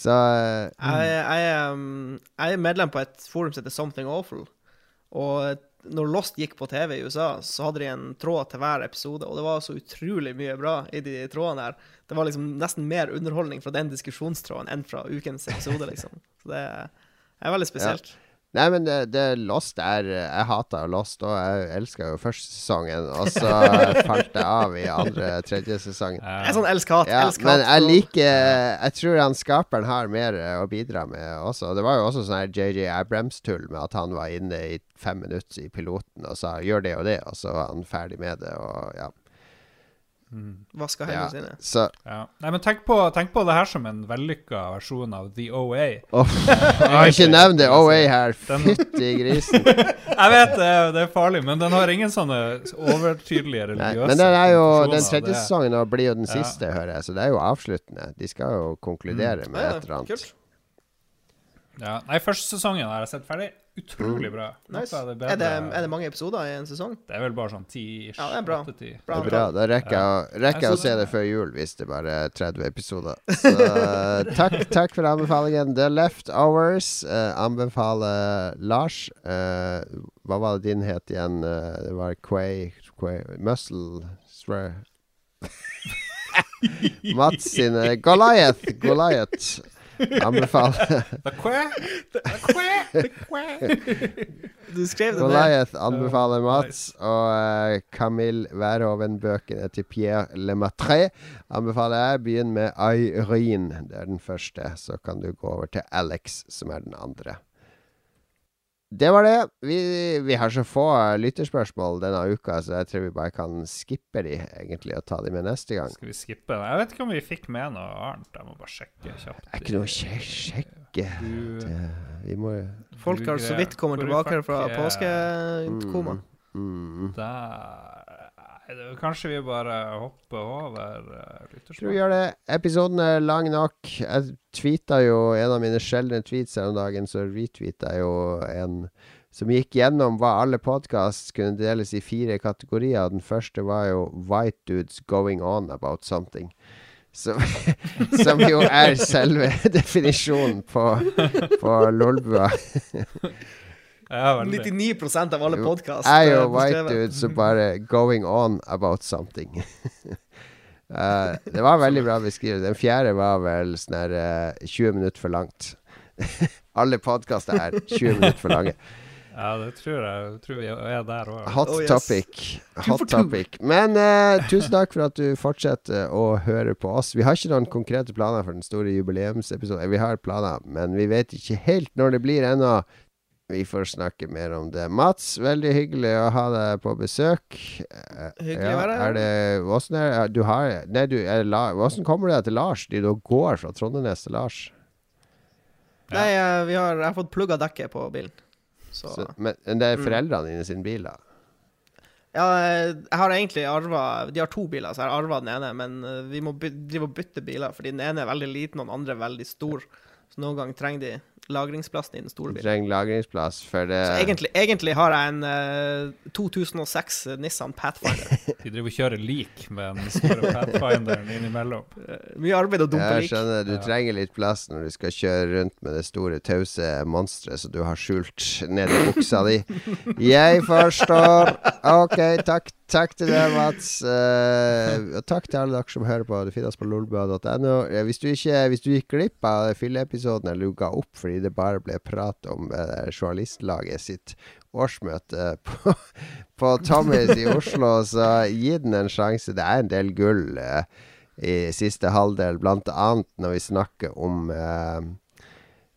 så mm. Jeg, jeg, um, jeg er medlem på et forum som heter Something Awful. Og når Lost gikk på TV i USA, så hadde de en tråd til hver episode, og det var så utrolig mye bra i de trådene her. Det var liksom nesten mer underholdning fra den diskusjonstråden enn fra ukens episode, liksom. Så det er veldig spesielt. Nei, men det, det Lost er Jeg hata Lost, og jeg elska jo første sesongen, og så falt jeg av i andre, tredje sesongen. Det er sånn elsk-hat. Ja, elsk-hat men jeg liker Jeg tror han skaperen har mer eh, å bidra med også. Det var jo også sånn her JJ Abrams-tull med at han var inne i fem minutter i piloten og sa 'gjør det og det', og så var han ferdig med det, og ja. Vaska Ja, sine. så Ja. Nei, men tenk på, tenk på det her som en vellykka versjon av The OA. Oh, jeg har ikke nevnt det OA her. Fytti grisen. Jeg vet det, er- det er farlig, men den har ingen sånne overtydelige Nei, men den er jo Den tredje sesongen blir jo den Ja. siste, hører jeg. Så det er jo avsluttende. De skal jo konkludere med et eller annet. kult. Ja. Nei, første sesongen har jeg sett ferdig. Utrolig bra. Nice. Er, det Er det, er det mange episoder i en sesong? Det er vel bare sånn ti-ish. Ja, det er bra. Det er bra. Da rekker jeg, rekker jeg å se det- før jul, hvis det bare er 30 episoder. Så eh, takk, takk for anbefalingen. The Leftovers uh, anbefaler Lars. Uh, hva var det din het igjen? Uh, det var Quay, Quay Muscle Swear. Mats sin eh, Goliath. Goliath. Anbefaler. Du skrev det. Goliath anbefaler Mats, og uh, Camille Wærhoven-bøkene til Pierre Lemaitre anbefaler jeg. Begynn med Irene, det er den første. Så kan du gå over til Alex, som er den andre. Det var det. Vi, vi har så få lytterspørsmål denne uka, så jeg tror vi bare kan skippe de, egentlig, og ta de med neste gang. Skal vi skippe? Jeg vet ikke om vi fikk med noe annet. Jeg må bare sjekke kjapt. Det er ikke noe å sjekke. Du, Det, vi må Folk har så vidt kommet tilbake fra påskekoma. er- påskekoma. mm. Der Nei, Kanskje vi bare hopper over uh, Tror vi gjør det. Episoden er lang nok. Jeg tweeta jo en av mine sjeldne tweets her om dagen, så retweeta jo en som gikk gjennom hva alle podkast kunne deles i fire kategorier. Den første var jo 'White dudes going on about something'. Som, som jo er selve definisjonen på, på Lolbua. Ja, veldig. 99 av alle podkaster. Jeg er jo white dude som bare 'going on about something'. uh, det var veldig bra beskrevet. Den fjerde var vel sånn her uh, 20 minutter for langt. Alle podkaster er 20 minutter for lange. Ja, det tror jeg tror vi er der òg. Hot Oh, yes. topic. Hot topic. Men uh, tusen takk for at du fortsetter å høre på oss. Vi har ikke noen konkrete planer for den store jubileumsepisoden. Vi har planer, men vi vet ikke helt når det blir ennå. Vi får snakke mer om det. Mats, veldig hyggelig å ha deg på besøk. Eh, Hyggelig å være her. Er det Åssen er du har Nei, du Åssen kommer deg til Lars? Da går fra Trondenes til Lars? Nei, eh, vi har, jeg har fått plugga dekket på bilen. Så, Så, men, det er Mm. foreldrene dine sin bil, da? Ja, jeg har egentlig arva De har to biler, så jeg har arva den ene, men eh, vi må drive og bytte biler, fordi den ene er veldig liten, og den andre er veldig stor. Så noen ganger trenger de lagringsplassen i den store Du bilen. trenger lagringsplass for det Så egentlig, egentlig har jeg en uh, 2006 Nissan Pathfinder. De driver og kjører lik med den store Pathfinderen innimellom. Eh, Mye arbeid å dumpe Jeg lik. skjønner, du Ja. trenger litt plass når du skal kjøre rundt med det store, tause monsteret som du har skjult nedi buksa di. Jeg forstår. Ok, takk, takk til deg, Mats. Uh, og takk til alle dere som hører på. Det finnes på lolbua.no. Eh, Hvis, du hvis du gikk glipp av fylleepisoden du ga opp fordi det bare ble prat om uh, journalistlaget sitt årsmøte på, på Tommys i Oslo, så gi den en sjanse. Det er en del gull. uh, i siste halvdel, blant annet når vi snakker om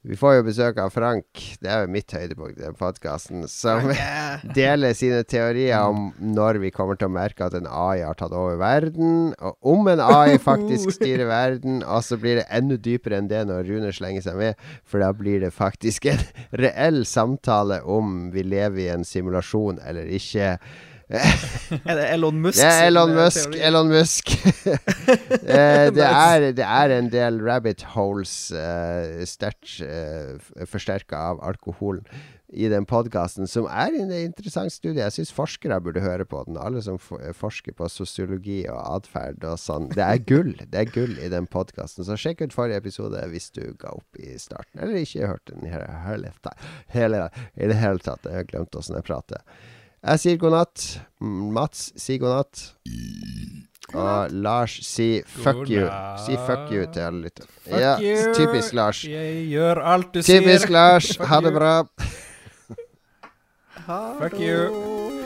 Vi får jo besøk av Frank, det er jo mitt høydepunkt i den podkasten, som deler sine teorier om når vi kommer til å merke at en AI har tatt over verden, og om en AI faktisk styrer verden, og så blir det enda dypere enn det når Rune slenger seg med, for da blir det faktisk en reell samtale om vi lever i en simulasjon eller ikke. Er det Elon Musk er Elon eh, Musk. teori? Elon Musk. eh, det, er, det er en del rabbit holes uh, sterkt uh, forsterka av alkoholen i den podkasten, som er en interessant studie. Jeg syns forskere burde høre på den. Alle som forsker på sosiologi og atferd og sånn. Det er gull. Det er gull i den podkasten. Så sjekk ut forrige episode hvis du ga opp i starten, eller ikke hørte den hele, hele, hele, i det hele tatt. Jeg har glemt åssen jeg prater. Jeg sier god natt. Mats sier god natt. Og Lars sier fuck you. Si fuck you til alle lytterne. Ja, typisk Lars. Jeg gjør alt du Typisk sier. Lars. Ha det bra. Fuck you.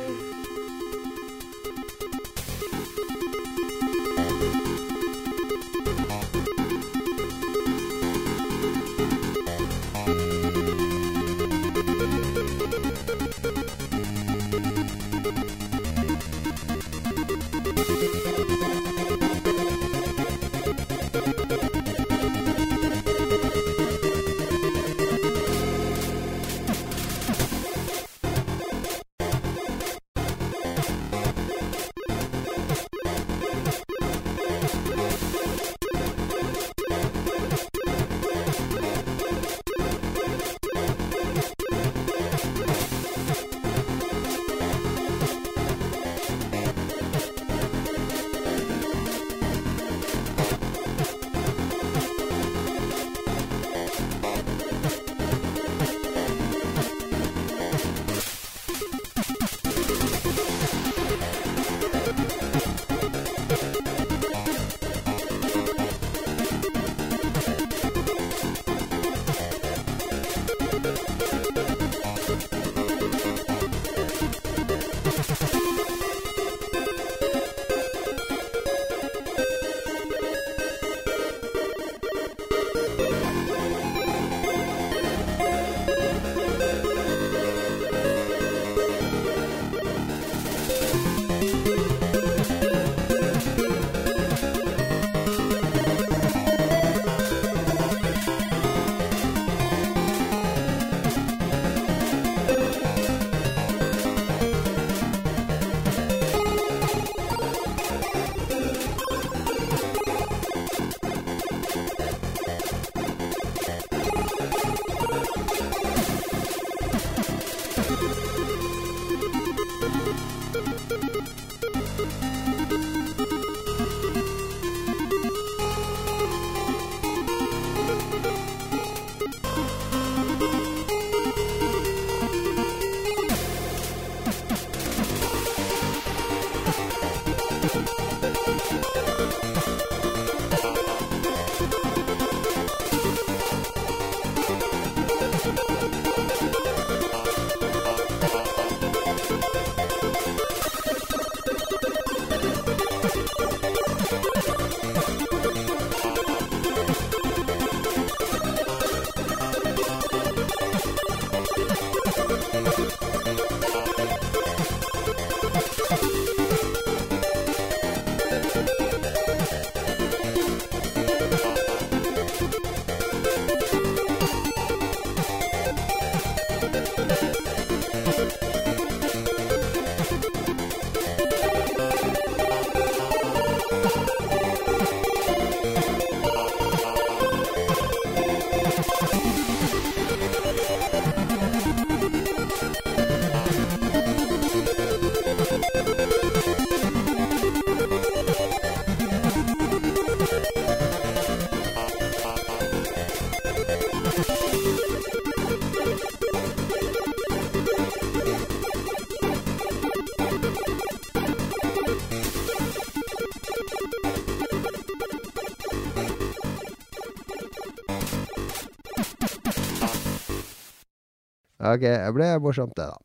Ok, det ble morsomt, det, da.